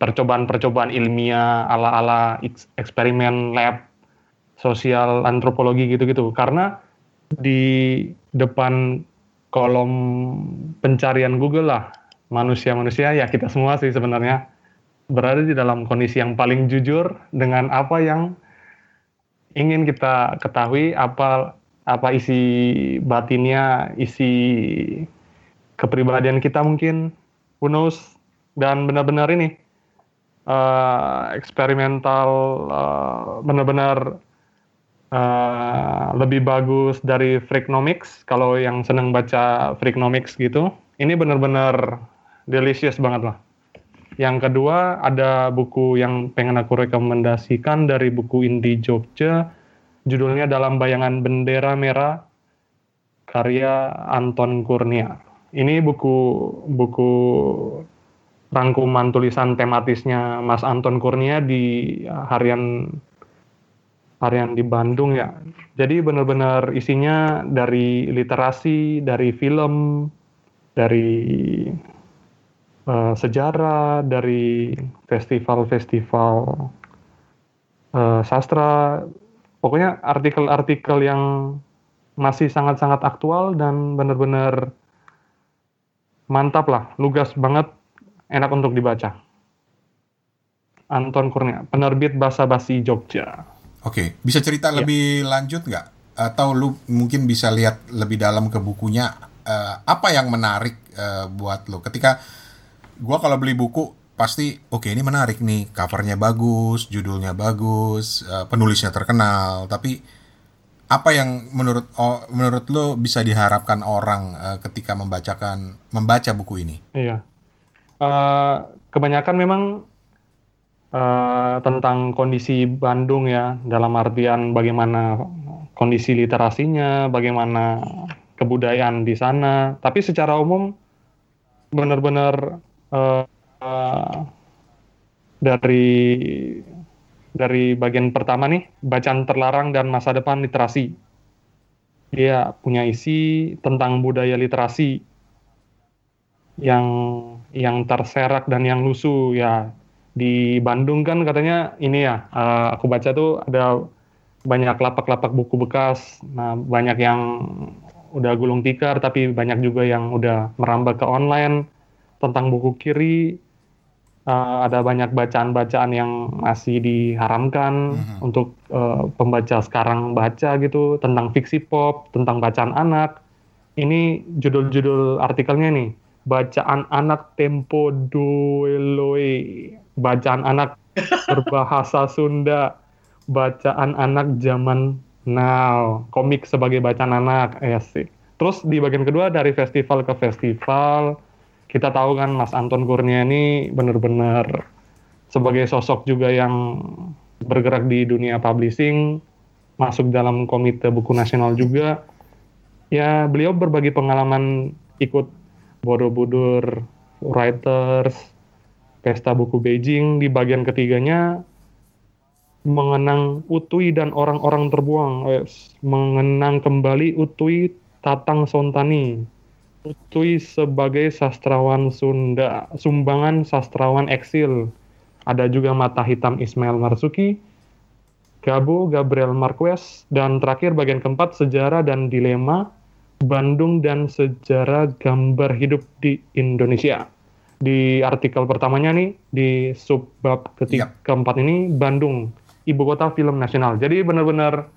percobaan-percobaan ilmiah ala-ala eksperimen lab sosial antropologi gitu-gitu. Karena di depan kolom pencarian Google lah manusia-manusia ya kita semua sih sebenarnya berada di dalam kondisi yang paling jujur dengan apa yang ingin kita ketahui apa apa isi batinnya, isi kepribadian kita mungkin, who knows, dan benar-benar ini uh, eksperimental, uh, benar-benar uh, lebih bagus dari Freakonomics. Kalau yang senang baca Freakonomics gitu, ini benar-benar delicious banget lah. Yang kedua ada buku yang pengen aku rekomendasikan dari buku Indie Jogja, judulnya Dalam Bayangan Bendera Merah, karya Anton Kurnia. Ini buku buku rangkuman tulisan tematisnya Mas Anton Kurnia di harian harian di Bandung ya. Jadi benar-benar isinya dari literasi, dari film, dari uh, sejarah dari festival-festival uh, sastra. Pokoknya artikel-artikel yang masih sangat-sangat aktual dan benar-benar mantap lah lugas banget enak untuk dibaca. Anton Kurnia penerbit Basa Basi Jogja. Oke bisa cerita ya. lebih lanjut nggak? Atau lu mungkin bisa lihat lebih dalam ke bukunya uh, apa yang menarik uh, buat lu? Ketika gua kalau beli buku pasti oke okay, ini menarik nih. Covernya bagus judulnya bagus uh, penulisnya terkenal. Tapi apa yang menurut menurut lo bisa diharapkan orang uh, ketika membacakan membaca buku ini? Iya. Uh, kebanyakan memang uh, tentang kondisi Bandung ya. Dalam artian bagaimana kondisi literasinya bagaimana kebudayaan di sana. Tapi secara umum benar-benar uh, dari dari bagian pertama nih bacaan terlarang dan masa depan literasi. Dia punya isi tentang budaya literasi yang yang terserak dan yang lusuh ya. Di Bandung kan katanya ini ya uh, aku baca tuh ada banyak lapak-lapak buku bekas. Nah banyak yang udah gulung tikar tapi banyak juga yang udah merambah ke online tentang buku kiri uh, ada banyak bacaan-bacaan yang masih diharamkan mm-hmm. untuk uh, pembaca sekarang baca gitu tentang fiksi pop, tentang bacaan anak ini judul-judul artikelnya nih. Bacaan anak tempo dueloi. Bacaan anak berbahasa Sunda. Bacaan anak zaman now. Komik sebagai bacaan anak. Ya sih. Terus di bagian kedua dari festival ke festival, kita tahu kan Mas Anton Kurnia ini benar-benar sebagai sosok juga yang bergerak di dunia publishing, masuk dalam komite buku nasional juga. Ya beliau berbagi pengalaman ikut Borobudur Writers Pesta Buku Beijing di bagian ketiganya mengenang Utui dan orang-orang terbuang mengenang kembali Utui Tatang Sontani Utui sebagai sastrawan Sunda sumbangan sastrawan eksil ada juga Mata Hitam Ismail Marzuki Gabo Gabriel Marquez dan terakhir bagian keempat sejarah dan dilema Bandung dan sejarah gambar hidup di Indonesia. Di artikel pertamanya nih di subbab ketiga yep. keempat ini Bandung ibu kota film nasional. Jadi benar-benar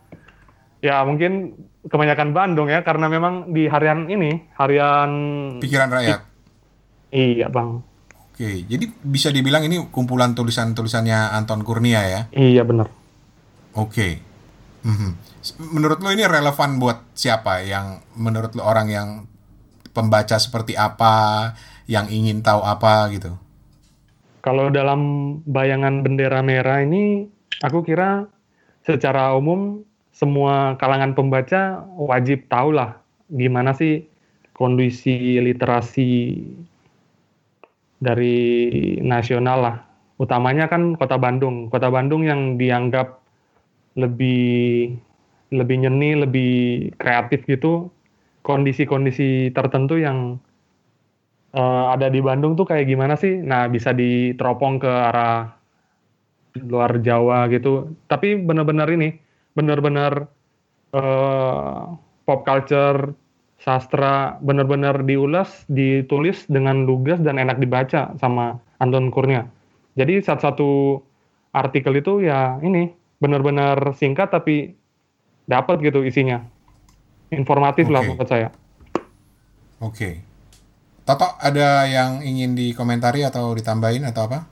ya mungkin kebanyakan Bandung ya karena memang di harian ini harian pikiran rakyat. iya bang. Oke, jadi bisa dibilang ini kumpulan tulisan-tulisannya Anton Kurnia ya? Iya benar. Oke. Mm-hmm. Menurut lo ini relevan buat siapa? Yang menurut lo orang yang pembaca seperti apa, yang ingin tahu apa gitu? Kalau dalam bayangan bendera merah ini, aku kira secara umum semua kalangan pembaca wajib tahu lah gimana sih kondisi literasi dari nasional lah. Utamanya kan kota Bandung. Kota Bandung yang dianggap lebih lebih nyeni, lebih kreatif gitu. Kondisi-kondisi tertentu yang uh, ada di Bandung tuh kayak gimana sih? Nah, bisa diteropong ke arah luar Jawa gitu. Tapi benar-benar ini, benar-benar uh, pop culture, sastra, benar-benar diulas, ditulis dengan lugas dan enak dibaca sama Anton Kurnia. Jadi satu-satu artikel itu ya ini benar-benar singkat tapi dapat gitu isinya. Informatif okay. lah menurut saya. Oke. Okay. Toto ada yang ingin dikomentari atau ditambahin atau apa?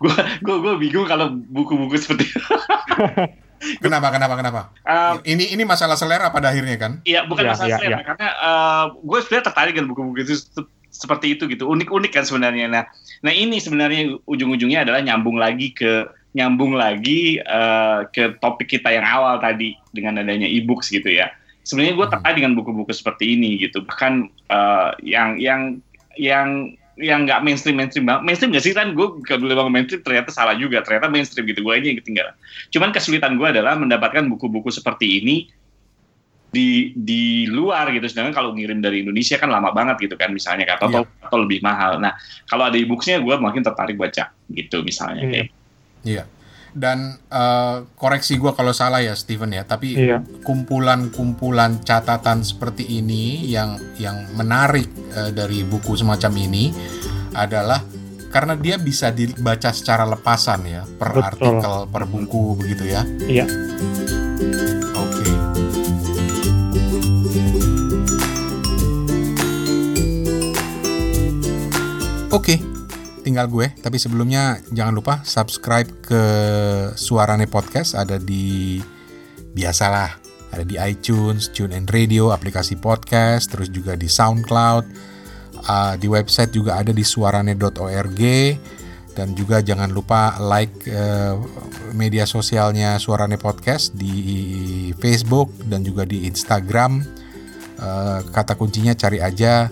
gue gue gue bingung kalau buku-buku seperti. kenapa kenapa kenapa? Uh, ini ini masalah selera pada akhirnya kan? Iya bukan ya, masalah ya, selera ya. karena uh, gue sebenarnya tertarik dengan buku-buku itu seperti itu gitu unik-unik kan sebenarnya. Nah nah ini sebenarnya ujung-ujungnya adalah nyambung lagi ke nyambung lagi uh, ke topik kita yang awal tadi dengan adanya e-books gitu ya. Sebenarnya gue hmm. tertarik dengan buku-buku seperti ini gitu. Bahkan uh, yang yang yang yang nggak mainstream mainstream banget. Mainstream nggak sih kan? Gue kalau bilang mainstream ternyata salah juga. Ternyata mainstream gitu. Gue aja yang ketinggalan. Cuman kesulitan gue adalah mendapatkan buku-buku seperti ini di di luar gitu. Sedangkan kalau ngirim dari Indonesia kan lama banget gitu kan misalnya atau yeah. atau lebih mahal. Nah kalau ada e-booksnya gue makin tertarik baca gitu misalnya. Yeah. Kayak Iya. Dan uh, koreksi gue kalau salah ya Steven ya, tapi iya. kumpulan-kumpulan catatan seperti ini yang yang menarik uh, dari buku semacam ini adalah karena dia bisa dibaca secara lepasan ya, per Betul. artikel, per buku begitu ya. Iya. Oke. Okay. Oke, okay, tinggal gue. Tapi sebelumnya jangan lupa subscribe ke Suarane Podcast ada di biasalah ada di iTunes, TuneIn Radio, aplikasi podcast, terus juga di SoundCloud, uh, di website juga ada di suarane.org dan juga jangan lupa like uh, media sosialnya Suarane Podcast di Facebook dan juga di Instagram. Uh, kata kuncinya cari aja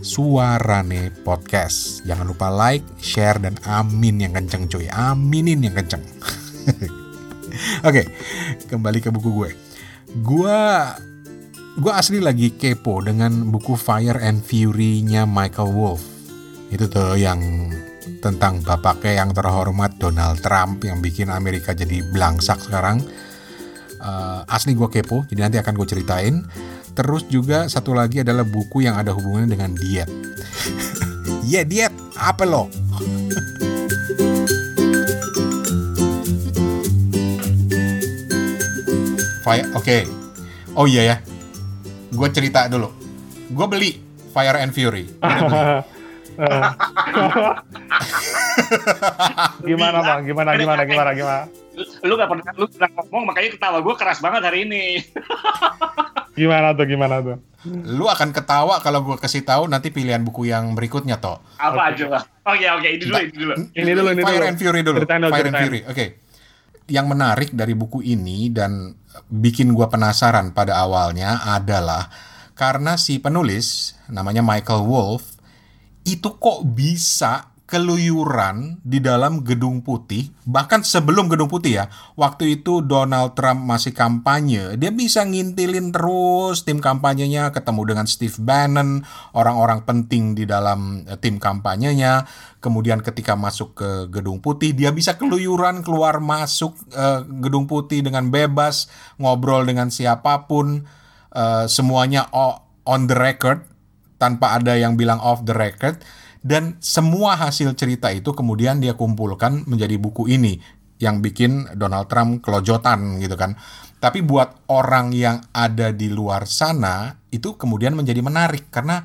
Suarane Podcast. Jangan lupa like, share, dan amin yang kenceng cuy. Aminin yang kenceng. Oke, okay, kembali ke buku gue. Gue gue asli lagi kepo dengan buku Fire and Fury-nya Michael Wolff. Itu tuh yang tentang bapaknya yang terhormat Donald Trump yang bikin Amerika jadi belangsak sekarang. Uh, asli gue kepo, jadi nanti akan gue ceritain. Terus juga satu lagi adalah buku yang ada hubungannya dengan diet. Iya yeah, diet, apa lo? Oke, okay. oh iya ya, gue cerita dulu. gue beli Fire and Fury. gimana bang? Gimana gimana gimana gimana? Lu gak pernah lu pernah ngomong makanya ketawa gue keras banget hari ini. Gimana tuh gimana tuh? Lu akan ketawa kalau gue kasih tahu nanti pilihan buku yang berikutnya toh. Apa okay. aja lah. Oke okay, oke okay, ini dulu ini dulu. Ini dulu ini Fire dulu. and Fury dulu. Ceritain Fire ceritain. and Fury. Oke. Okay. Yang menarik dari buku ini dan bikin gue penasaran pada awalnya adalah karena si penulis namanya Michael Wolff itu kok bisa keluyuran di dalam gedung putih bahkan sebelum gedung putih ya waktu itu Donald Trump masih kampanye dia bisa ngintilin terus tim kampanyenya ketemu dengan Steve Bannon orang-orang penting di dalam eh, tim kampanyenya. Kemudian ketika masuk ke gedung putih dia bisa keluyuran keluar masuk uh, gedung putih dengan bebas ngobrol dengan siapa pun uh, semuanya on the record tanpa ada yang bilang off the record dan semua hasil cerita itu kemudian dia kumpulkan menjadi buku ini yang bikin Donald Trump kelojotan gitu kan. Tapi buat orang yang ada di luar sana itu kemudian menjadi menarik karena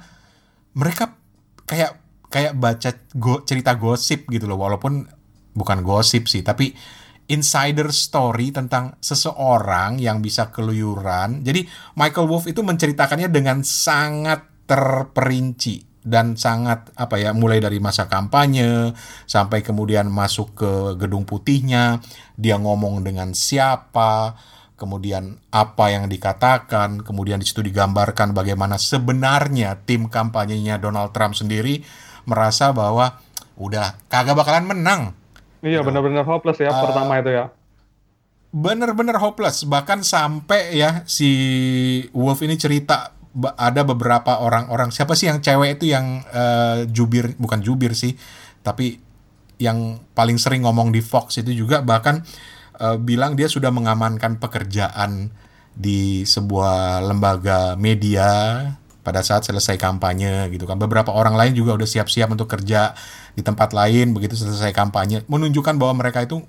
mereka kayak kayak baca go, cerita gosip gitu loh walaupun bukan gosip sih tapi insider story tentang seseorang yang bisa keluyuran. Jadi Michael Wolff itu menceritakannya dengan sangat terperinci dan sangat apa ya mulai dari masa kampanye sampai kemudian masuk ke gedung putihnya dia ngomong dengan siapa kemudian apa yang dikatakan kemudian di situ digambarkan bagaimana sebenarnya tim kampanyenya Donald Trump sendiri merasa bahwa udah kagak bakalan menang iya gitu. benar-benar hopeless ya uh, pertama itu ya bener-bener hopeless bahkan sampai ya si Wolf ini cerita ada beberapa orang-orang. Siapa sih yang cewek itu yang uh, jubir? Bukan jubir sih tapi yang paling sering ngomong di Fox itu juga. Bahkan uh, bilang dia sudah mengamankan pekerjaan di sebuah lembaga media pada saat selesai kampanye gitu kan. Beberapa orang lain juga udah siap-siap untuk kerja di tempat lain begitu selesai kampanye. Menunjukkan bahwa mereka itu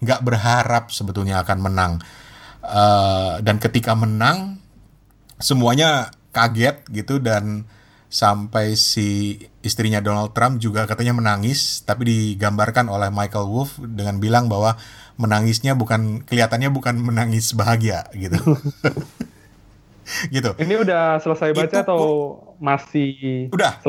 nggak berharap sebetulnya akan menang. Uh, dan ketika menang semuanya kaget gitu dan sampai si istrinya Donald Trump juga katanya menangis tapi digambarkan oleh Michael Wolff dengan bilang bahwa menangisnya bukan kelihatannya bukan menangis bahagia gitu. gitu. Ini udah selesai baca Itu, atau masih Udah.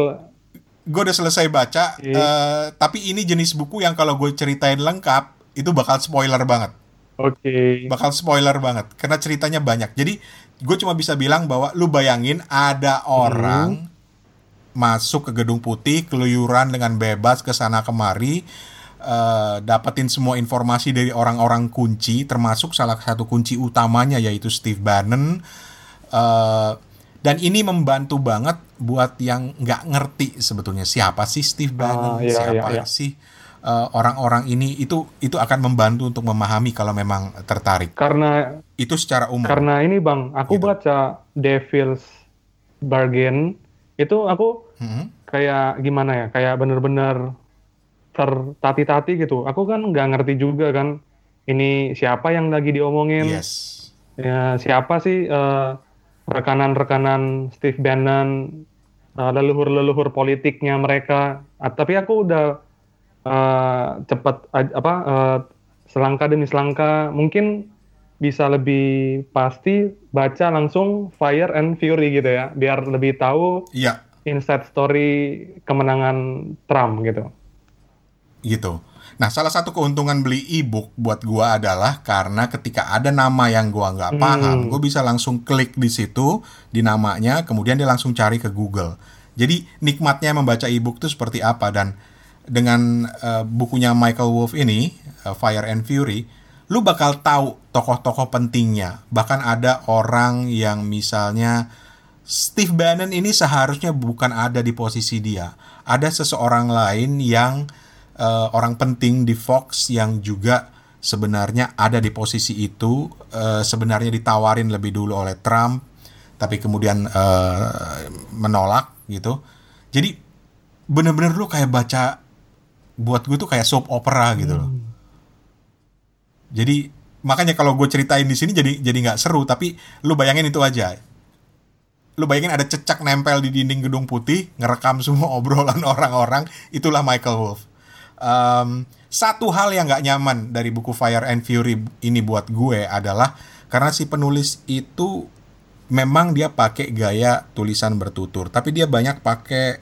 gue udah selesai baca uh, tapi ini jenis buku yang kalau gue ceritain lengkap itu bakal spoiler banget. Oke. Okay. Bakal spoiler banget karena ceritanya banyak. Jadi gue cuma bisa bilang bahwa lu bayangin ada orang hmm. masuk ke gedung putih keluyuran dengan bebas ke sana kemari uh, dapetin semua informasi dari orang-orang kunci termasuk salah satu kunci utamanya yaitu Steve Bannon uh, dan ini membantu banget buat yang nggak ngerti sebetulnya siapa sih Steve Bannon uh, iya, siapa iya, iya. sih orang-orang uh, ini itu itu akan membantu untuk memahami kalau memang tertarik. Karena itu secara umum. Karena ini bang, aku gitu. baca Devil's Bargain itu aku hmm? kayak gimana ya, kayak bener-bener tertati-tati gitu. Aku kan nggak ngerti juga kan ini siapa yang lagi diomongin. Yes. Ya siapa sih uh, rekanan-rekanan Steve Bannon, uh, leluhur-leluhur politiknya mereka. Uh, tapi aku udah uh, cepat uh, apa uh, selangkah demi selangkah mungkin bisa lebih pasti baca langsung Fire and Fury gitu ya biar lebih tahu iya. inside story kemenangan Trump gitu. Gitu. Nah, salah satu keuntungan beli e-book buat gua adalah karena ketika ada nama yang gua nggak hmm. paham, hmm. gua bisa langsung klik di situ di namanya, kemudian dia langsung cari ke Google. Jadi nikmatnya membaca e-book itu seperti apa dan dengan uh, bukunya Michael Wolff ini uh, Fire and Fury lu bakal tahu tokoh-tokoh pentingnya. Bahkan ada orang yang misalnya Steve Bannon ini seharusnya bukan ada di posisi dia. Ada seseorang lain yang uh, orang penting di Fox yang juga sebenarnya ada di posisi itu uh, sebenarnya ditawarin lebih dulu oleh Trump tapi kemudian uh, menolak gitu. Jadi bener-bener lu kayak baca buat gue tuh kayak soap opera gitu loh. Hmm. Jadi makanya kalau gue ceritain di sini jadi jadi nggak seru tapi lu bayangin itu aja. lu bayangin ada cecak nempel di dinding gedung putih, ngerekam semua obrolan orang-orang, itulah Michael Wolff. Um, satu hal yang nggak nyaman dari buku Fire and Fury ini buat gue adalah karena si penulis itu memang dia pakai gaya tulisan bertutur, tapi dia banyak pakai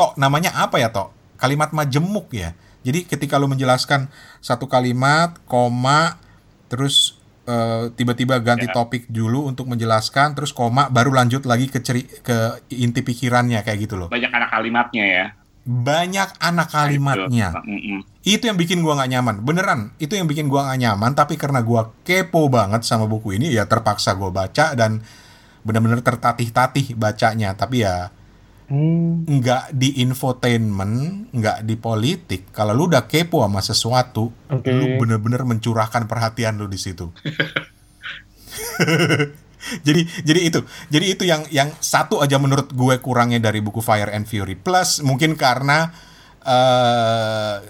tok namanya apa ya tok? Kalimat majemuk ya. Jadi ketika lu menjelaskan satu kalimat, koma, terus tiba tiba-tiba ganti ya. topik dulu untuk menjelaskan terus koma baru lanjut lagi ke ceri ke inti pikirannya kayak gitu loh. Banyak anak kalimatnya ya. Banyak anak kalimatnya. Itu. itu yang bikin gua nggak nyaman. Beneran, itu yang bikin gua nggak nyaman tapi karena gua kepo banget sama buku ini ya terpaksa gua baca dan benar-benar tertatih-tatih bacanya. Tapi ya hmm. nggak di infotainment, nggak di politik. Kalau lu udah kepo sama sesuatu, okay. lu bener-bener mencurahkan perhatian lu di situ. jadi jadi itu jadi itu yang yang satu aja menurut gue kurangnya dari buku Fire and Fury plus mungkin karena uh,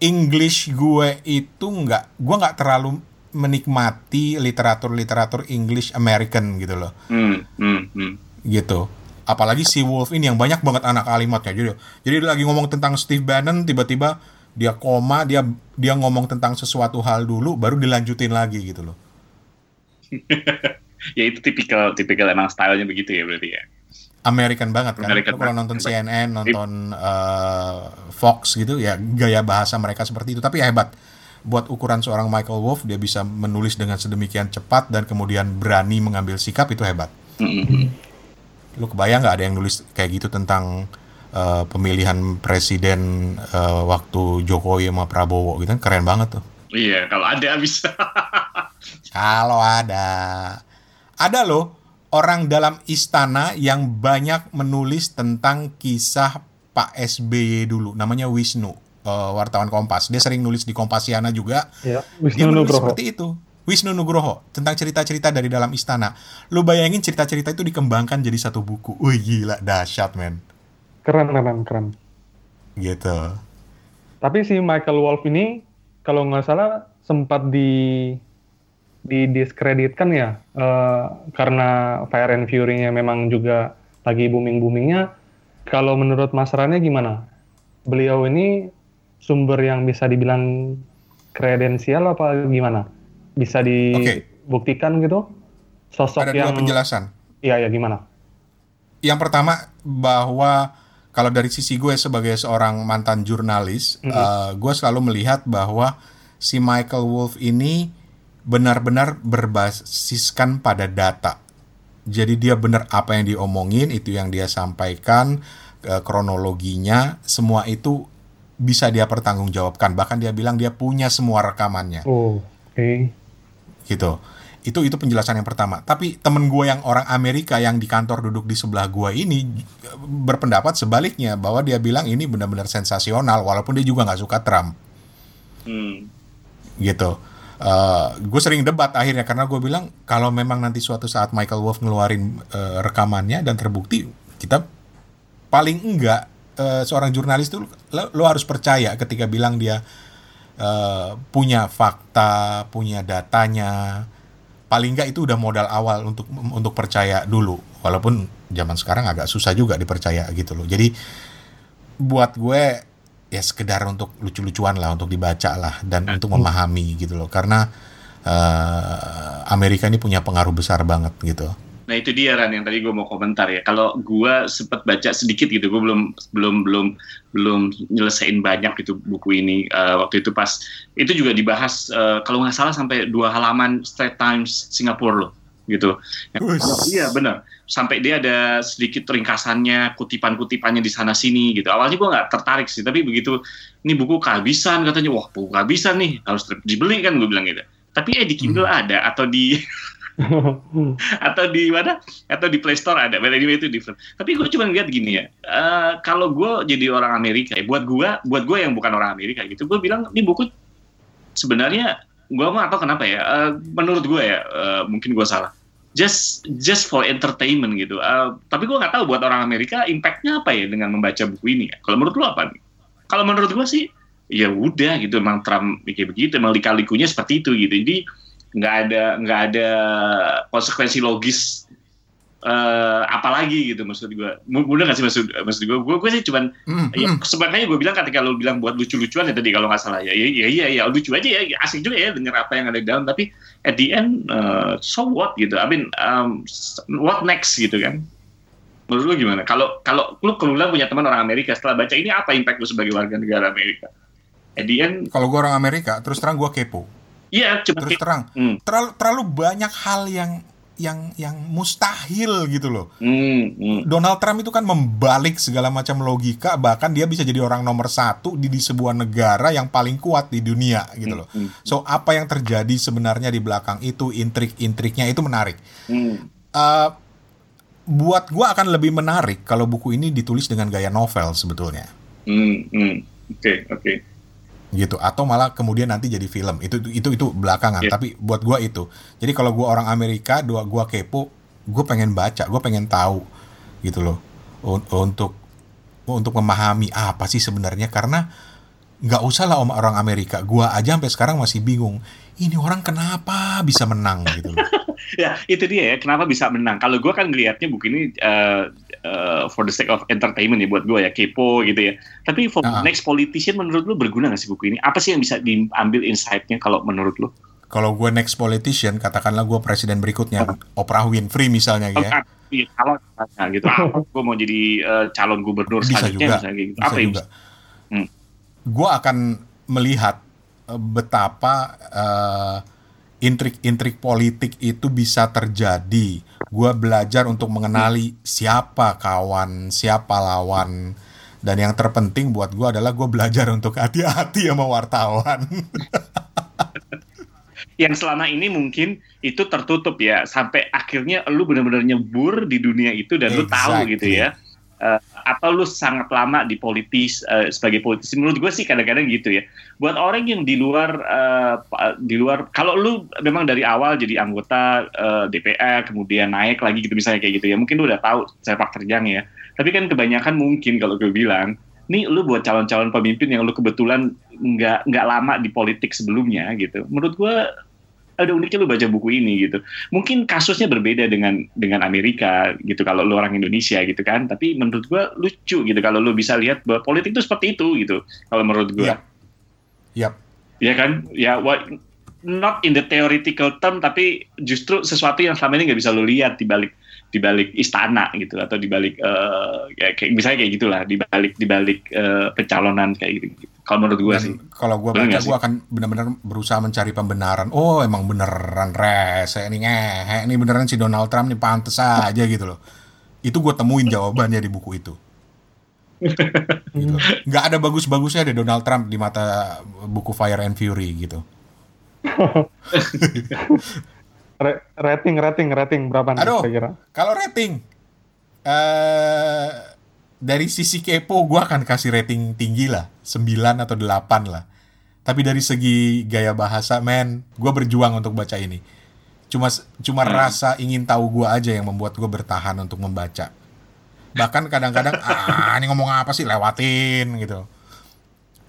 English gue itu nggak gue nggak terlalu menikmati literatur literatur English American gitu loh hmm, hmm, hmm. gitu apalagi si Wolf ini yang banyak banget anak kalimatnya jadi jadi dia lagi ngomong tentang Steve Bannon tiba-tiba dia koma dia dia ngomong tentang sesuatu hal dulu baru dilanjutin lagi gitu loh. Ya itu tipikal tipikal emang stylenya begitu ya berarti ya. American banget kan. American kalau nonton CNN nonton uh, Fox gitu ya gaya bahasa mereka seperti itu. Tapi ya hebat. Buat ukuran seorang Michael Wolff dia bisa menulis dengan sedemikian cepat dan kemudian berani mengambil sikap itu hebat. Mm -hmm lu kebayang nggak ada yang nulis kayak gitu tentang uh, pemilihan presiden uh, waktu Jokowi sama Prabowo gitu kan keren banget tuh. Iya, kalau ada bisa. kalau ada. Ada loh orang dalam istana yang banyak menulis tentang kisah Pak SBY dulu. Namanya Wisnu, uh, wartawan Kompas. Dia sering nulis di Kompasiana juga. Ya, Wisnu Dia menulis seperti itu. Wisnu Nugroho tentang cerita-cerita dari dalam istana. Lu bayangin cerita-cerita itu dikembangkan jadi satu buku. Wih gila, dahsyat men. Keren, keren, keren. Gitu. Tapi si Michael Wolff ini kalau nggak salah sempat di didiskreditkan ya uh, karena Fire and Fury-nya memang juga lagi booming-boomingnya. Kalau menurut Mas Rane gimana? Beliau ini sumber yang bisa dibilang kredensial apa gimana? Bisa dibuktikan okay. gitu sosok Ada yang dua penjelasan. Iya ya gimana? Yang pertama bahwa kalau dari sisi gue sebagai seorang mantan jurnalis, mm -hmm. uh, gue selalu melihat bahwa si Michael Wolff ini benar-benar berbasiskan pada data. Jadi dia benar apa yang diomongin, itu yang dia sampaikan, uh, kronologinya, semua itu bisa dia pertanggungjawabkan. Bahkan dia bilang dia punya semua rekamannya. Oh, oke. Okay gitu. Itu itu penjelasan yang pertama. Tapi temen gue yang orang Amerika yang di kantor duduk di sebelah gue ini berpendapat sebaliknya bahwa dia bilang ini benar-benar sensasional walaupun dia juga nggak suka Trump. Hmm. gitu. Uh, gue sering debat akhirnya karena gue bilang kalau memang nanti suatu saat Michael Wolff ngeluarin uh, rekamannya dan terbukti kita paling enggak uh, seorang jurnalis itu lo, lo harus percaya ketika bilang dia uh, punya fakta, punya datanya. Paling nggak itu udah modal awal untuk untuk percaya dulu. Walaupun zaman sekarang agak susah juga dipercaya gitu loh. Jadi buat gue ya sekedar untuk lucu-lucuan lah, untuk dibaca lah dan untuk memahami gitu loh. Karena uh, Amerika ini punya pengaruh besar banget gitu. Nah itu dia Ran yang tadi gue mau komentar ya. Kalau gue sempat baca sedikit gitu, gue belum belum belum belum nyelesain banyak gitu buku ini. Uh, waktu itu pas itu juga dibahas uh, kalau nggak salah sampai dua halaman Straight Times Singapura loh gitu. iya benar. Sampai dia ada sedikit ringkasannya, kutipan-kutipannya di sana sini gitu. Awalnya gue nggak tertarik sih, tapi begitu ini buku kehabisan katanya, wah buku kehabisan nih harus dibeli kan gue bilang gitu. Tapi eh di Kindle hmm. ada atau di atau di mana? Atau di Play Store ada. But anyway itu different. Tapi gue cuma lihat gini ya uh, kalau gue jadi orang Amerika ya buat gue buat gue yang bukan orang Amerika gitu gue bilang ini buku sebenarnya gue mau atau kenapa ya uh, menurut gue ya uh, mungkin gue salah. Just just for entertainment gitu. Uh, tapi gue nggak tahu buat orang Amerika impactnya apa ya dengan membaca buku ini ya. Kalau menurut lo apa nih? Kalau menurut gue sih ya udah gitu emang Trump kayak begitu emang lika-likunya seperti itu gitu. Jadi nggak ada nggak ada konsekuensi logis uh, apalagi gitu maksud gue mudah gak sih maksud maksud gue gue gue sih cuman mm, ya, mm. sebenarnya gue bilang ketika lo bilang buat lucu-lucuan ya tadi kalau nggak salah ya ya ya ya, ya lucu aja ya asik juga ya denger apa yang ada di dalam tapi at the end uh, so what gitu? I mean um, what next gitu kan? Menurut lu gimana? Kalau kalau lu kemudian punya teman orang Amerika setelah baca ini apa impact lu sebagai warga negara Amerika? At the end kalau gue orang Amerika terus terang gue kepo Iya, terus terang. Hmm. Terlalu terlalu banyak hal yang yang yang mustahil gitu loh. Mm, mm. Donald Trump itu kan membalik segala macam logika, bahkan dia bisa jadi orang nomor satu di, di sebuah negara yang paling kuat di dunia gitu loh. Mm, so apa yang terjadi sebenarnya di belakang itu intrik-intriknya itu menarik. Mm. Uh, buat gue akan lebih menarik kalau buku ini ditulis dengan gaya novel sebetulnya. Oke mm, mm. oke. Okay, okay gitu. Atau malah kemudian nanti jadi film. Itu itu itu belakangan. Yeah. tapi buat gua itu. Jadi kalau gua orang Amerika dua gua kepo gue pengen baca gue pengen tahu gitu loh. Untuk untuk memahami apa sih sebenarnya. Karena nggak usah lah om orang Amerika gua aja sampai sekarang masih bingung ini orang kenapa bisa menang gitu ya itu dia ya kenapa bisa menang kalau gua kan ngelihatnya buku ini uh, uh, for the sake of entertainment ya buat gue ya kepo gitu ya. Tapi for uh -huh. next politician menurut lu berguna gak sih buku ini? Apa sih yang bisa diambil insight-nya kalau menurut lu? Kalau gue next politician, katakanlah gue presiden berikutnya. Oprah Winfrey misalnya gitu ya. Calon gitu. Apa gue mau jadi uh, calon gubernur bisa juga, misalnya gitu. Bisa apa juga. Hmm. Gue akan melihat uh, betapa uh, intrik-intrik politik itu bisa terjadi gue belajar untuk mengenali siapa kawan, siapa lawan, dan yang terpenting buat gue adalah gue belajar untuk hati-hati sama wartawan. yang selama ini mungkin itu tertutup ya sampai akhirnya lu benar-benar nyebur di dunia itu dan exactly. lu tahu gitu ya uh, atau lu sangat lama di politis uh, sebagai politisi? Menurut gue sih kadang-kadang gitu ya. Buat orang yang di luar uh, di luar kalau lu memang dari awal jadi anggota uh, DPR kemudian naik lagi gitu misalnya kayak gitu ya mungkin lu udah tahu sepak terjang ya. Tapi kan kebanyakan mungkin kalau gue bilang nih lu buat calon-calon pemimpin yang lu kebetulan nggak nggak lama di politik sebelumnya gitu. Menurut gue ada uniknya lu baca buku ini gitu. Mungkin kasusnya berbeda dengan dengan Amerika gitu kalau lu orang Indonesia gitu kan. Tapi menurut gua lucu gitu kalau lu bisa lihat bahwa politik itu seperti itu gitu. Kalau menurut gua. Iya. Yep. Ya kan? Ya what not in the theoretical term tapi justru sesuatu yang selama ini nggak bisa lu lihat di balik di balik istana gitu atau di balik uh, ya kayak misalnya kayak gitulah di balik di balik uh, pencalonan kayak gitu. gitu. Kalau menurut gue sih. Kalau gue baca, gue akan benar-benar berusaha mencari pembenaran. Oh, emang beneran rese ini ngehe. Ini beneran si Donald Trump nih pantes aja gitu loh. Itu gue temuin jawabannya di buku itu. gitu. Gak ada bagus-bagusnya deh Donald Trump di mata buku Fire and Fury gitu. rating, rating, rating berapa nih Aduh, kira Kalau rating, uh, dari sisi kepo gue akan kasih rating tinggi lah, 9 atau 8 lah. Tapi dari segi gaya bahasa, men, gue berjuang untuk baca ini. Cuma cuma hmm. rasa ingin tahu gue aja yang membuat gue bertahan untuk membaca. Bahkan kadang-kadang, ah ini ngomong apa sih, lewatin gitu.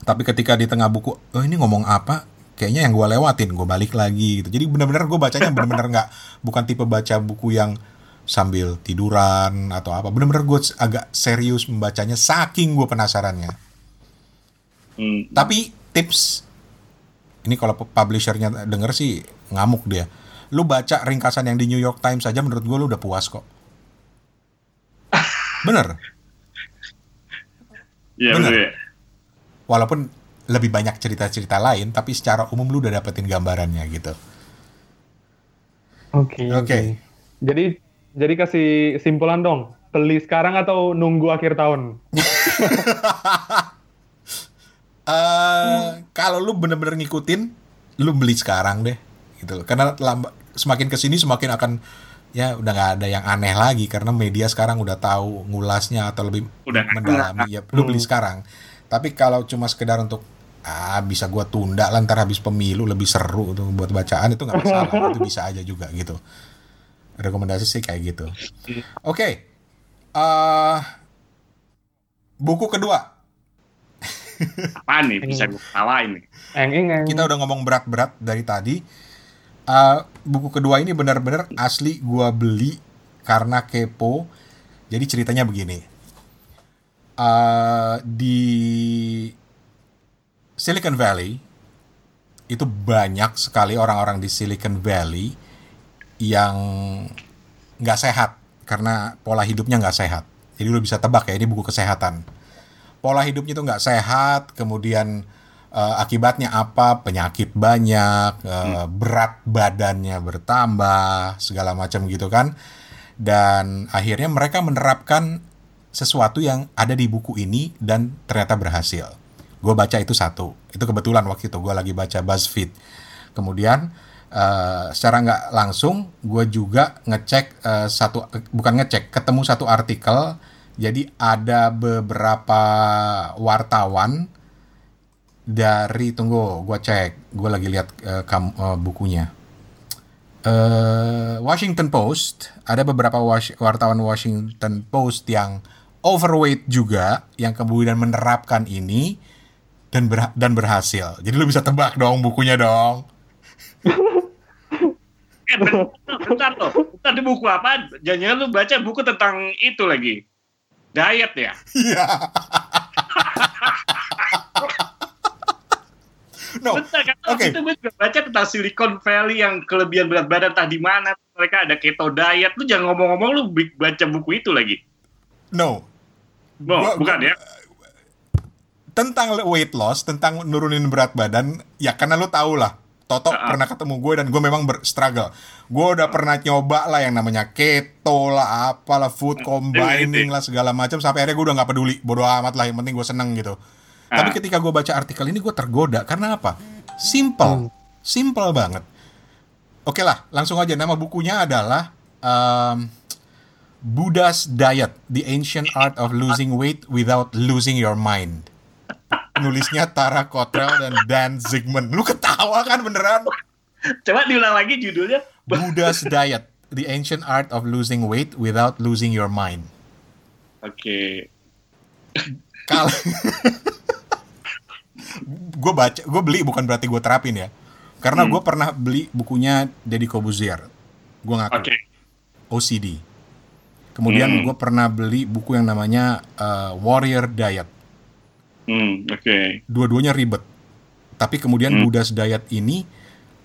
Tapi ketika di tengah buku, oh ini ngomong apa, kayaknya yang gue lewatin, gue balik lagi gitu. Jadi benar-benar gue bacanya benar-benar nggak, bukan tipe baca buku yang sambil tiduran atau apa. Bener-bener gue agak serius membacanya saking gue penasarannya. Hmm. Tapi tips ini kalau publishernya denger sih ngamuk dia. Lu baca ringkasan yang di New York Times saja menurut gue lu udah puas kok. Bener. Iya bener. bener. Walaupun lebih banyak cerita-cerita lain, tapi secara umum lu udah dapetin gambarannya gitu. Oke. Okay, Oke. Okay. Jadi jadi kasih simpulan dong. Beli sekarang atau nunggu akhir tahun? uh, kalau lu bener-bener ngikutin, lu beli sekarang deh, gitu loh. Karena lambat, semakin ke sini semakin akan ya udah nggak ada yang aneh lagi karena media sekarang udah tahu ngulasnya atau lebih udah mendalami. Ya, lu beli hmm. sekarang. Tapi kalau cuma sekedar untuk ah bisa gua tunda lah ntar habis pemilu lebih seru tuh buat bacaan itu nggak masalah itu bisa aja juga gitu rekomendasi sih kayak gitu. Oke, okay. uh, buku kedua. Apa nih bisa gue tawain nih? Kita udah ngomong berat-berat dari tadi. Uh, buku kedua ini benar-benar asli gue beli karena kepo. Jadi ceritanya begini. Uh, di Silicon Valley itu banyak sekali orang-orang di Silicon Valley yang nggak sehat karena pola hidupnya nggak sehat. Jadi lu bisa tebak ya ini buku kesehatan. Pola hidupnya itu nggak sehat, kemudian uh, akibatnya apa? Penyakit banyak, uh, berat badannya bertambah, segala macam gitu kan. Dan akhirnya mereka menerapkan sesuatu yang ada di buku ini dan ternyata berhasil. Gue baca itu satu. Itu kebetulan waktu itu gue lagi baca BuzzFeed. Kemudian uh, secara nggak langsung gue juga ngecek uh, satu bukan ngecek ketemu satu artikel jadi ada beberapa wartawan dari tunggu gue cek gue lagi lihat uh, kam, uh, bukunya uh, Washington Post ada beberapa was wartawan Washington Post yang overweight juga yang kemudian menerapkan ini dan ber dan berhasil. Jadi lu bisa tebak dong bukunya dong. eh, bentar, loh. Bentar di buku apa? Jangan-jangan lu baca buku tentang itu lagi. Diet ya? Iya. no. Bentar, kan okay. itu gue juga baca tentang Silicon Valley yang kelebihan berat badan entah di mana mereka ada keto diet. Lu jangan ngomong-ngomong lu baca buku itu lagi. No. No, gua, bukan gua, ya tentang weight loss, tentang nurunin berat badan, ya karena lu tau lah. Toto uh -uh. pernah ketemu gue dan gue memang berstruggle. Gue udah pernah nyoba lah yang namanya keto lah, apalah food combining lah segala macam sampai akhirnya gue udah nggak peduli, bodo amat lah yang penting gue seneng gitu. Uh. Tapi ketika gue baca artikel ini gue tergoda karena apa? Simple, hmm. simple banget. Oke lah, langsung aja nama bukunya adalah um, Buddha's Diet: The Ancient Art of Losing Weight Without Losing Your Mind nulisnya Tara Cottrell dan Dan Zigman. Lu ketawa kan beneran? Coba diulang lagi judulnya. Buddha's Diet, The Ancient Art of Losing Weight Without Losing Your Mind. Oke. Okay. Kalau gue baca, gue beli bukan berarti gue terapin ya. Karena hmm. gue pernah beli bukunya Deddy Kobuzier. Gue ngaku. Okay. OCD. Kemudian hmm. gue pernah beli buku yang namanya uh, Warrior Diet Hmm, oke. Okay. Dua-duanya ribet. Tapi kemudian hmm. Buddha's Diet ini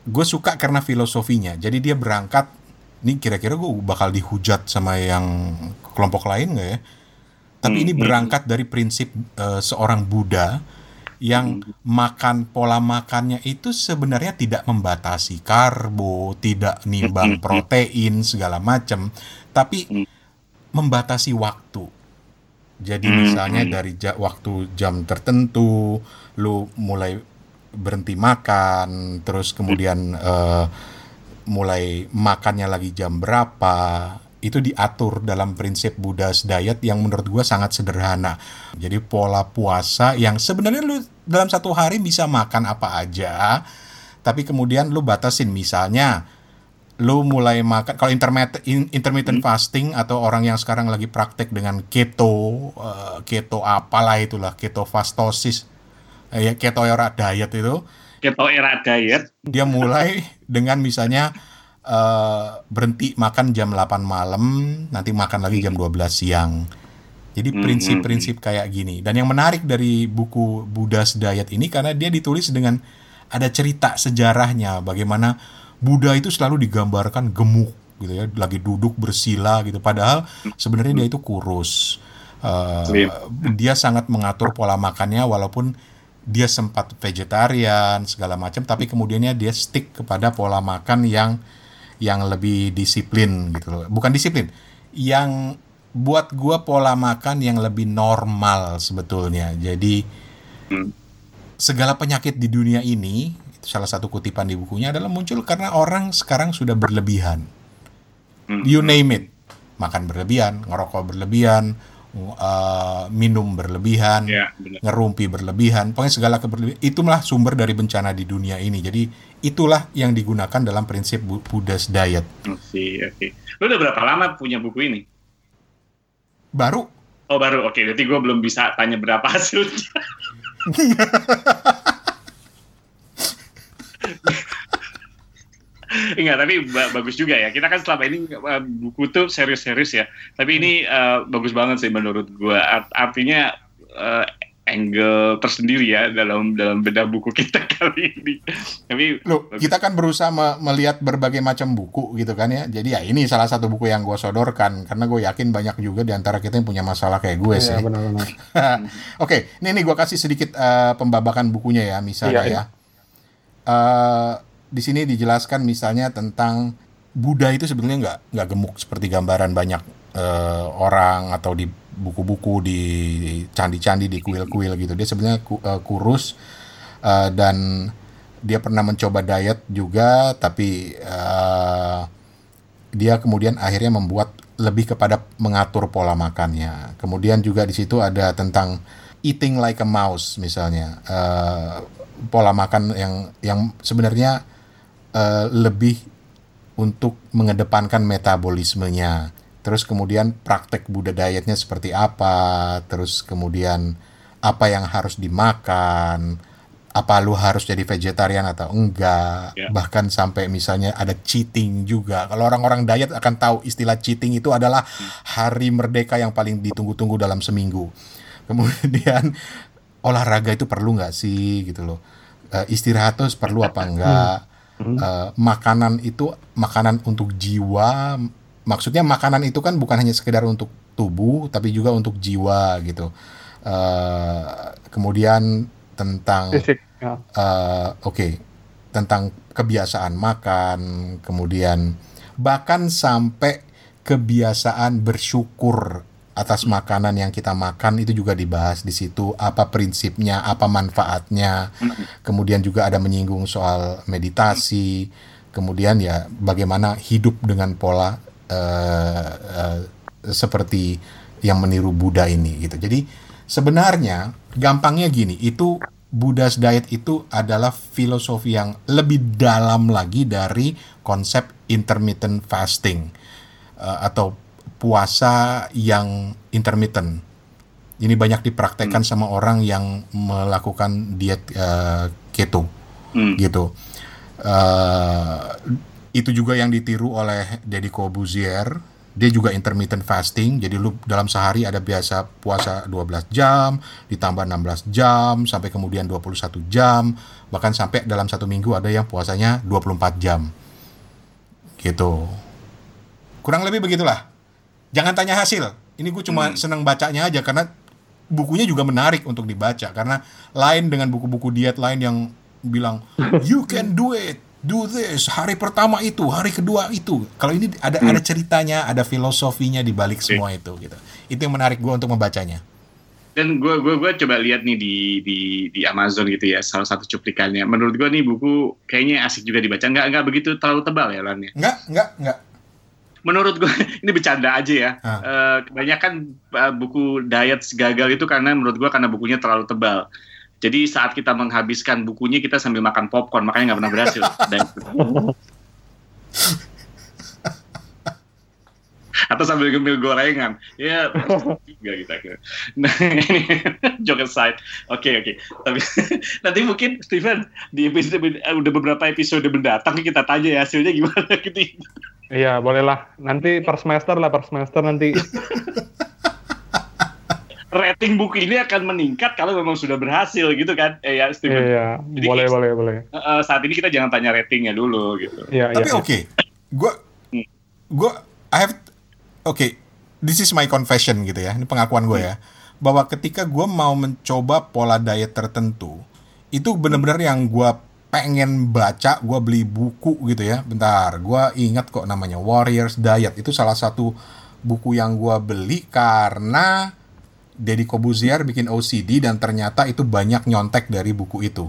gue suka karena filosofinya. Jadi dia berangkat, ini kira-kira gue bakal dihujat sama yang kelompok lain nggak ya? Tapi hmm, ini hmm. berangkat dari prinsip uh, seorang Buddha yang hmm. makan pola makannya itu sebenarnya tidak membatasi karbo, tidak nimbang hmm, protein segala macam, tapi membatasi waktu jadi hmm, misalnya hmm. dari ja waktu jam tertentu lu mulai berhenti makan, terus kemudian uh, mulai makannya lagi jam berapa, itu diatur dalam prinsip Buddha's diet yang menurut gue sangat sederhana. Jadi pola puasa yang sebenarnya lu dalam satu hari bisa makan apa aja, tapi kemudian lu batasin misalnya lu mulai makan kalau intermittent intermittent hmm. fasting atau orang yang sekarang lagi praktek dengan keto uh, keto apalah itulah keto fastosis uh, ya keto era diet itu keto era diet dia mulai dengan misalnya uh, berhenti makan jam 8 malam nanti makan lagi jam 12 siang jadi hmm, prinsip-prinsip hmm. kayak gini dan yang menarik dari buku Buddha's Diet ini karena dia ditulis dengan ada cerita sejarahnya bagaimana Buddha itu selalu digambarkan gemuk gitu ya, lagi duduk bersila gitu. Padahal sebenarnya dia itu kurus. Uh, dia sangat mengatur pola makannya walaupun dia sempat vegetarian segala macam, tapi kemudiannya dia stick kepada pola makan yang yang lebih disiplin gitu loh. Bukan disiplin, yang buat gua pola makan yang lebih normal sebetulnya. Jadi hmm. segala penyakit di dunia ini salah satu kutipan di bukunya adalah muncul karena orang sekarang sudah berlebihan. Hmm. You name it. Makan berlebihan, ngerokok berlebihan, uh, minum berlebihan, ya, ngerumpi berlebihan, pokoknya segala keberlebihan. Itulah sumber dari bencana di dunia ini. Jadi itulah yang digunakan dalam prinsip Buddha's diet. Oke, oke. Lu udah berapa lama punya buku ini? Baru. Oh baru, oke. Jadi gue belum bisa tanya berapa hasilnya. Enggak, tapi bagus juga ya. Kita kan selama ini uh, buku tuh serius-serius ya. Tapi ini uh, bagus banget sih menurut gue. Art artinya uh, angle tersendiri ya dalam dalam bedah buku kita kali ini. Tapi Loh, kita kan berusaha me melihat berbagai macam buku gitu kan ya. Jadi ya ini salah satu buku yang gue sodorkan karena gue yakin banyak juga di antara kita yang punya masalah kayak gue iya, sih. benar-benar. Oke, okay, ini nih gue kasih sedikit uh, pembabakan bukunya ya misalnya iya, ya. Iya. Uh, di sini dijelaskan misalnya tentang Buddha itu sebenarnya nggak nggak gemuk seperti gambaran banyak uh, orang atau di buku-buku di candi-candi di kuil-kuil gitu. Dia sebenarnya uh, kurus uh, dan dia pernah mencoba diet juga tapi uh, dia kemudian akhirnya membuat lebih kepada mengatur pola makannya. Kemudian juga di situ ada tentang eating like a mouse misalnya. Uh, pola makan yang yang sebenarnya uh, lebih untuk mengedepankan metabolismenya terus kemudian praktek Buddha dietnya seperti apa, terus kemudian apa yang harus dimakan, apa lu harus jadi vegetarian atau enggak, yeah. bahkan sampai misalnya ada cheating juga. Kalau orang-orang diet akan tahu istilah cheating itu adalah hari merdeka yang paling ditunggu-tunggu dalam seminggu. Kemudian olahraga itu perlu nggak sih gitu loh. Uh, istirahat tuh perlu apa enggak? Uh, makanan itu makanan untuk jiwa maksudnya makanan itu kan bukan hanya sekedar untuk tubuh tapi juga untuk jiwa gitu. Uh, kemudian tentang uh, oke okay, tentang kebiasaan makan kemudian bahkan sampai kebiasaan bersyukur atas makanan yang kita makan itu juga dibahas di situ. Apa prinsipnya apa manfaatnya. Kemudian juga ada menyinggung soal meditasi. Kemudian ya bagaimana hidup dengan pola uh, uh, seperti yang meniru Buddha ini gitu. Jadi sebenarnya gampangnya gini, itu Buddha's diet itu adalah filosofi yang lebih dalam lagi dari konsep intermittent fasting uh, atau puasa yang intermittent. Ini banyak dipraktekkan hmm. sama orang yang melakukan diet uh, keto, hmm. gitu. Uh, itu juga yang ditiru oleh Deddy Corbuzier dia juga intermittent fasting jadi lu dalam sehari ada biasa puasa 12 jam ditambah 16 jam sampai kemudian 21 jam bahkan sampai dalam satu minggu ada yang puasanya 24 jam gitu kurang lebih begitulah jangan tanya hasil. Ini gue cuma hmm. seneng bacanya aja karena bukunya juga menarik untuk dibaca. Karena lain dengan buku-buku diet lain yang bilang you can do it do this hari pertama itu hari kedua itu. Kalau ini ada hmm. ada ceritanya ada filosofinya di balik semua itu gitu. Itu yang menarik gue untuk membacanya. Dan gue gue gue coba lihat nih di di di Amazon gitu ya salah satu cuplikannya. Menurut gue nih buku kayaknya asik juga dibaca. Nggak nggak begitu terlalu tebal ya Lan ya? Nggak nggak nggak menurut gue ini bercanda aja ya. Uh, kebanyakan uh, buku diet gagal itu karena menurut gue karena bukunya terlalu tebal. Jadi saat kita menghabiskan bukunya kita sambil makan popcorn, makanya nggak pernah berhasil. Atau sambil gemil gorengan, ya tiga kita. Nah ini joke aside, oke okay, oke. Okay. Tapi nanti mungkin Steven di episode udah beberapa episode mendatang kita tanya ya hasilnya gimana gitu. Iya bolehlah. Nanti per semester lah per semester nanti. rating buku ini akan meningkat kalau memang sudah berhasil gitu kan eh ya Steven iya, Jadi, boleh boleh boleh uh, saat ini kita jangan tanya ratingnya dulu gitu iya, tapi iya, oke okay. gue gue I have oke okay, this is my confession gitu ya ini pengakuan gue hmm. ya bahwa ketika gue mau mencoba pola diet tertentu itu benar-benar yang gue pengen baca gue beli buku gitu ya bentar gue ingat kok namanya Warriors Diet itu salah satu buku yang gue beli karena Deddy Kobuzier bikin OCD dan ternyata itu banyak nyontek dari buku itu.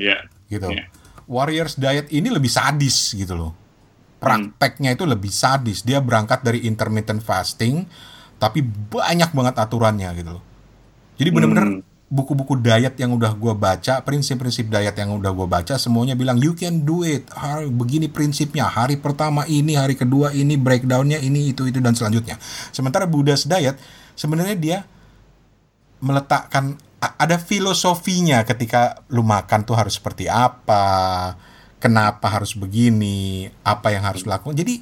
Iya. Yeah. Gitu. Yeah. Warriors Diet ini lebih sadis gitu loh. Prakteknya itu lebih sadis. Dia berangkat dari intermittent fasting, tapi banyak banget aturannya gitu loh. Jadi bener-bener hmm. buku-buku diet yang udah gue baca, prinsip-prinsip diet yang udah gue baca, semuanya bilang you can do it. Hari, begini prinsipnya. Hari pertama ini, hari kedua ini, breakdownnya ini, itu, itu dan selanjutnya. Sementara Buddha's diet sebenarnya dia meletakkan ada filosofinya ketika lu makan tuh harus seperti apa kenapa harus begini, apa yang harus lakukan. Jadi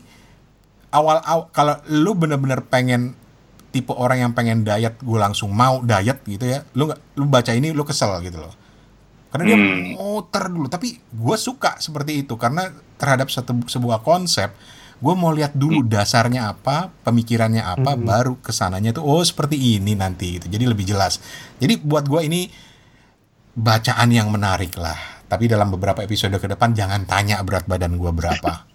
awal, awal kalau lu bener-bener pengen tipe orang yang pengen diet, gue langsung mau diet gitu ya. Lu nggak, lu baca ini lu kesel gitu loh. Karena dia hmm. muter dulu. Tapi gue suka seperti itu karena terhadap satu sebuah konsep, gue mau lihat dulu hmm. dasarnya apa, pemikirannya apa, hmm. baru ke sananya tuh oh seperti ini nanti itu. Jadi lebih jelas. Jadi buat gue ini bacaan yang menarik lah. Tapi dalam beberapa episode ke depan jangan tanya berat badan gue berapa.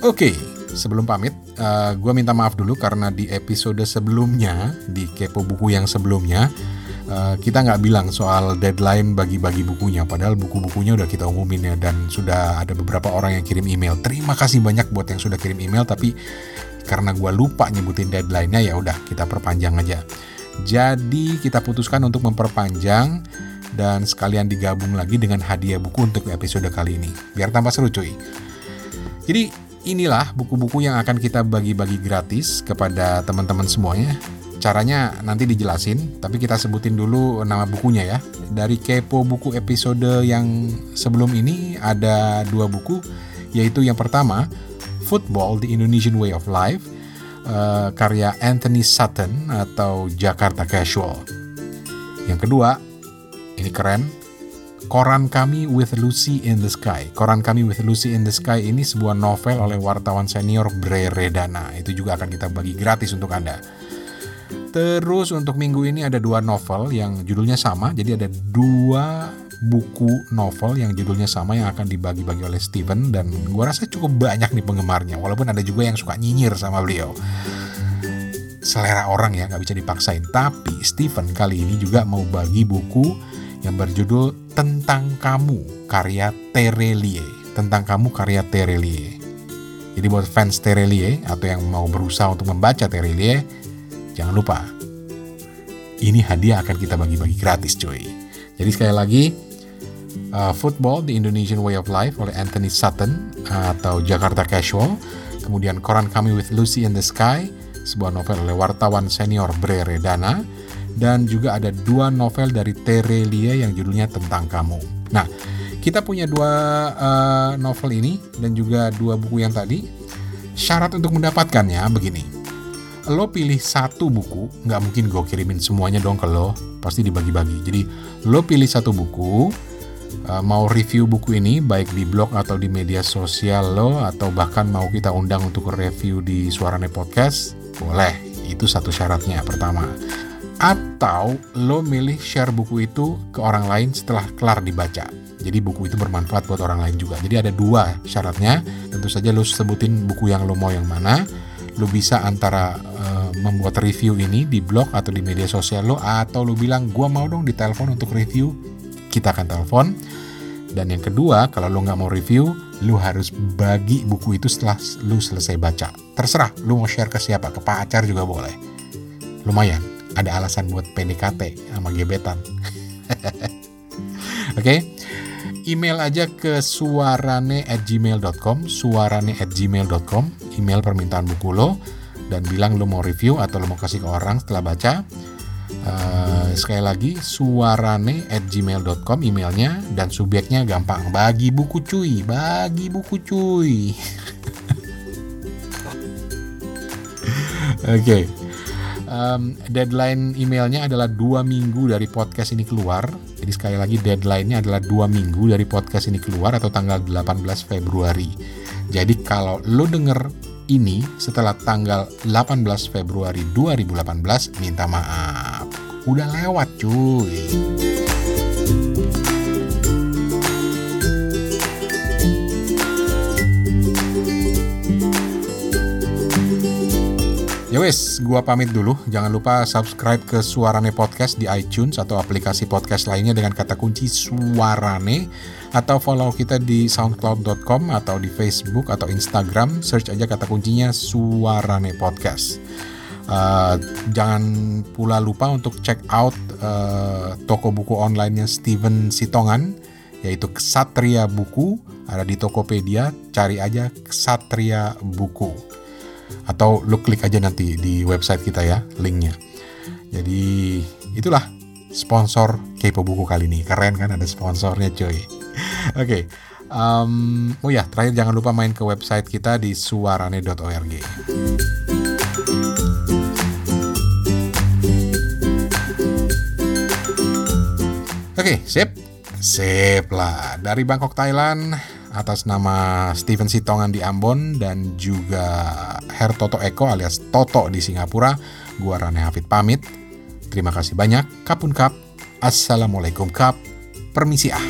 Oke, sebelum pamit, uh, eh, gue minta maaf dulu karena di episode sebelumnya, di Kepo Buku yang sebelumnya, uh, kita nggak bilang soal deadline bagi-bagi bukunya. Padahal buku-bukunya udah kita umumin ya, dan sudah ada beberapa orang yang kirim email. Terima kasih banyak buat yang sudah kirim email, tapi karena gue lupa nyebutin deadline-nya, ya udah kita perpanjang aja. Jadi kita putuskan untuk memperpanjang dan sekalian digabung lagi dengan hadiah buku untuk episode kali ini. Biar tambah seru cuy. Jadi inilah buku-buku yang akan kita bagi-bagi gratis kepada teman-teman semuanya. Caranya nanti dijelasin, tapi kita sebutin dulu nama bukunya ya. Dari Kepo Buku episode yang sebelum ini ada dua buku, yaitu yang pertama, Football, The Indonesian Way of Life, uh, karya Anthony Sutton atau Jakarta Casual. Yang kedua, ini keren, Koran Kami with Lucy in the Sky. Koran Kami with Lucy in the Sky ini sebuah novel oleh wartawan senior Bre Redana. Itu juga akan kita bagi gratis untuk Anda. Terus untuk minggu ini ada dua novel yang judulnya sama. Jadi ada dua buku novel yang judulnya sama yang akan dibagi-bagi oleh Steven dan gue rasa cukup banyak nih penggemarnya walaupun ada juga yang suka nyinyir sama beliau selera orang ya nggak bisa dipaksain tapi Steven kali ini juga mau bagi buku yang berjudul Tentang Kamu karya Terelie. Tentang Kamu karya Terelie. Jadi buat fans Terelie atau yang mau berusaha untuk membaca Terelie, jangan lupa ini hadiah akan kita bagi-bagi gratis cuy. Jadi sekali lagi uh, Football The Indonesian Way of Life oleh Anthony Sutton atau Jakarta Casual, kemudian Koran Kami with Lucy in the Sky, sebuah novel oleh wartawan senior Bre Redana, dan juga ada dua novel dari Terelia yang judulnya Tentang Kamu. Nah, kita punya dua uh, novel ini dan juga dua buku yang tadi. Syarat untuk mendapatkannya begini. Lo pilih satu buku, nggak mungkin gue kirimin semuanya dong ke lo, pasti dibagi-bagi. Jadi lo pilih satu buku, uh, mau review buku ini baik di blog atau di media sosial lo atau bahkan mau kita undang untuk review di Suarane Podcast, boleh. Itu satu syaratnya pertama atau lo milih share buku itu ke orang lain setelah kelar dibaca. Jadi buku itu bermanfaat buat orang lain juga. Jadi ada dua syaratnya. Tentu saja lo sebutin buku yang lo mau yang mana. Lo bisa antara uh, membuat review ini di blog atau di media sosial lo atau lo bilang gua mau dong ditelepon untuk review. Kita akan telepon. Dan yang kedua, kalau lo nggak mau review, lo harus bagi buku itu setelah lo selesai baca. Terserah, lo mau share ke siapa, ke pacar juga boleh. Lumayan ada alasan buat PDKT sama gebetan. Oke. okay? Email aja ke suarane at gmail.com suarane at gmail.com email permintaan buku lo dan bilang lo mau review atau lo mau kasih ke orang setelah baca. Uh, sekali lagi suarane at gmail.com emailnya dan subjeknya gampang. Bagi buku cuy bagi buku cuy. Oke. okay um, deadline emailnya adalah dua minggu dari podcast ini keluar. Jadi sekali lagi deadline-nya adalah dua minggu dari podcast ini keluar atau tanggal 18 Februari. Jadi kalau lo denger ini setelah tanggal 18 Februari 2018, minta maaf. Udah lewat cuy. Ya wes, gua pamit dulu. Jangan lupa subscribe ke Suarane Podcast di iTunes atau aplikasi podcast lainnya dengan kata kunci Suarane atau follow kita di soundcloud.com atau di Facebook atau Instagram, search aja kata kuncinya Suarane Podcast. Uh, jangan pula lupa untuk check out uh, toko buku online-nya Steven Sitongan yaitu Ksatria Buku ada di Tokopedia, cari aja Satria Buku. Atau lu klik aja nanti di website kita ya, linknya. Jadi itulah sponsor Kepo Buku kali ini. Keren kan ada sponsornya cuy. Oke. Okay. Um, oh ya, terakhir jangan lupa main ke website kita di suarane.org. Oke, sip. Sip lah. Dari Bangkok, Thailand, atas nama Steven Sitongan di Ambon dan juga Her Toto Eko alias Toto di Singapura, gua Rane Hafid pamit. Terima kasih banyak. Kapun kap. Assalamualaikum kap. Permisi ah.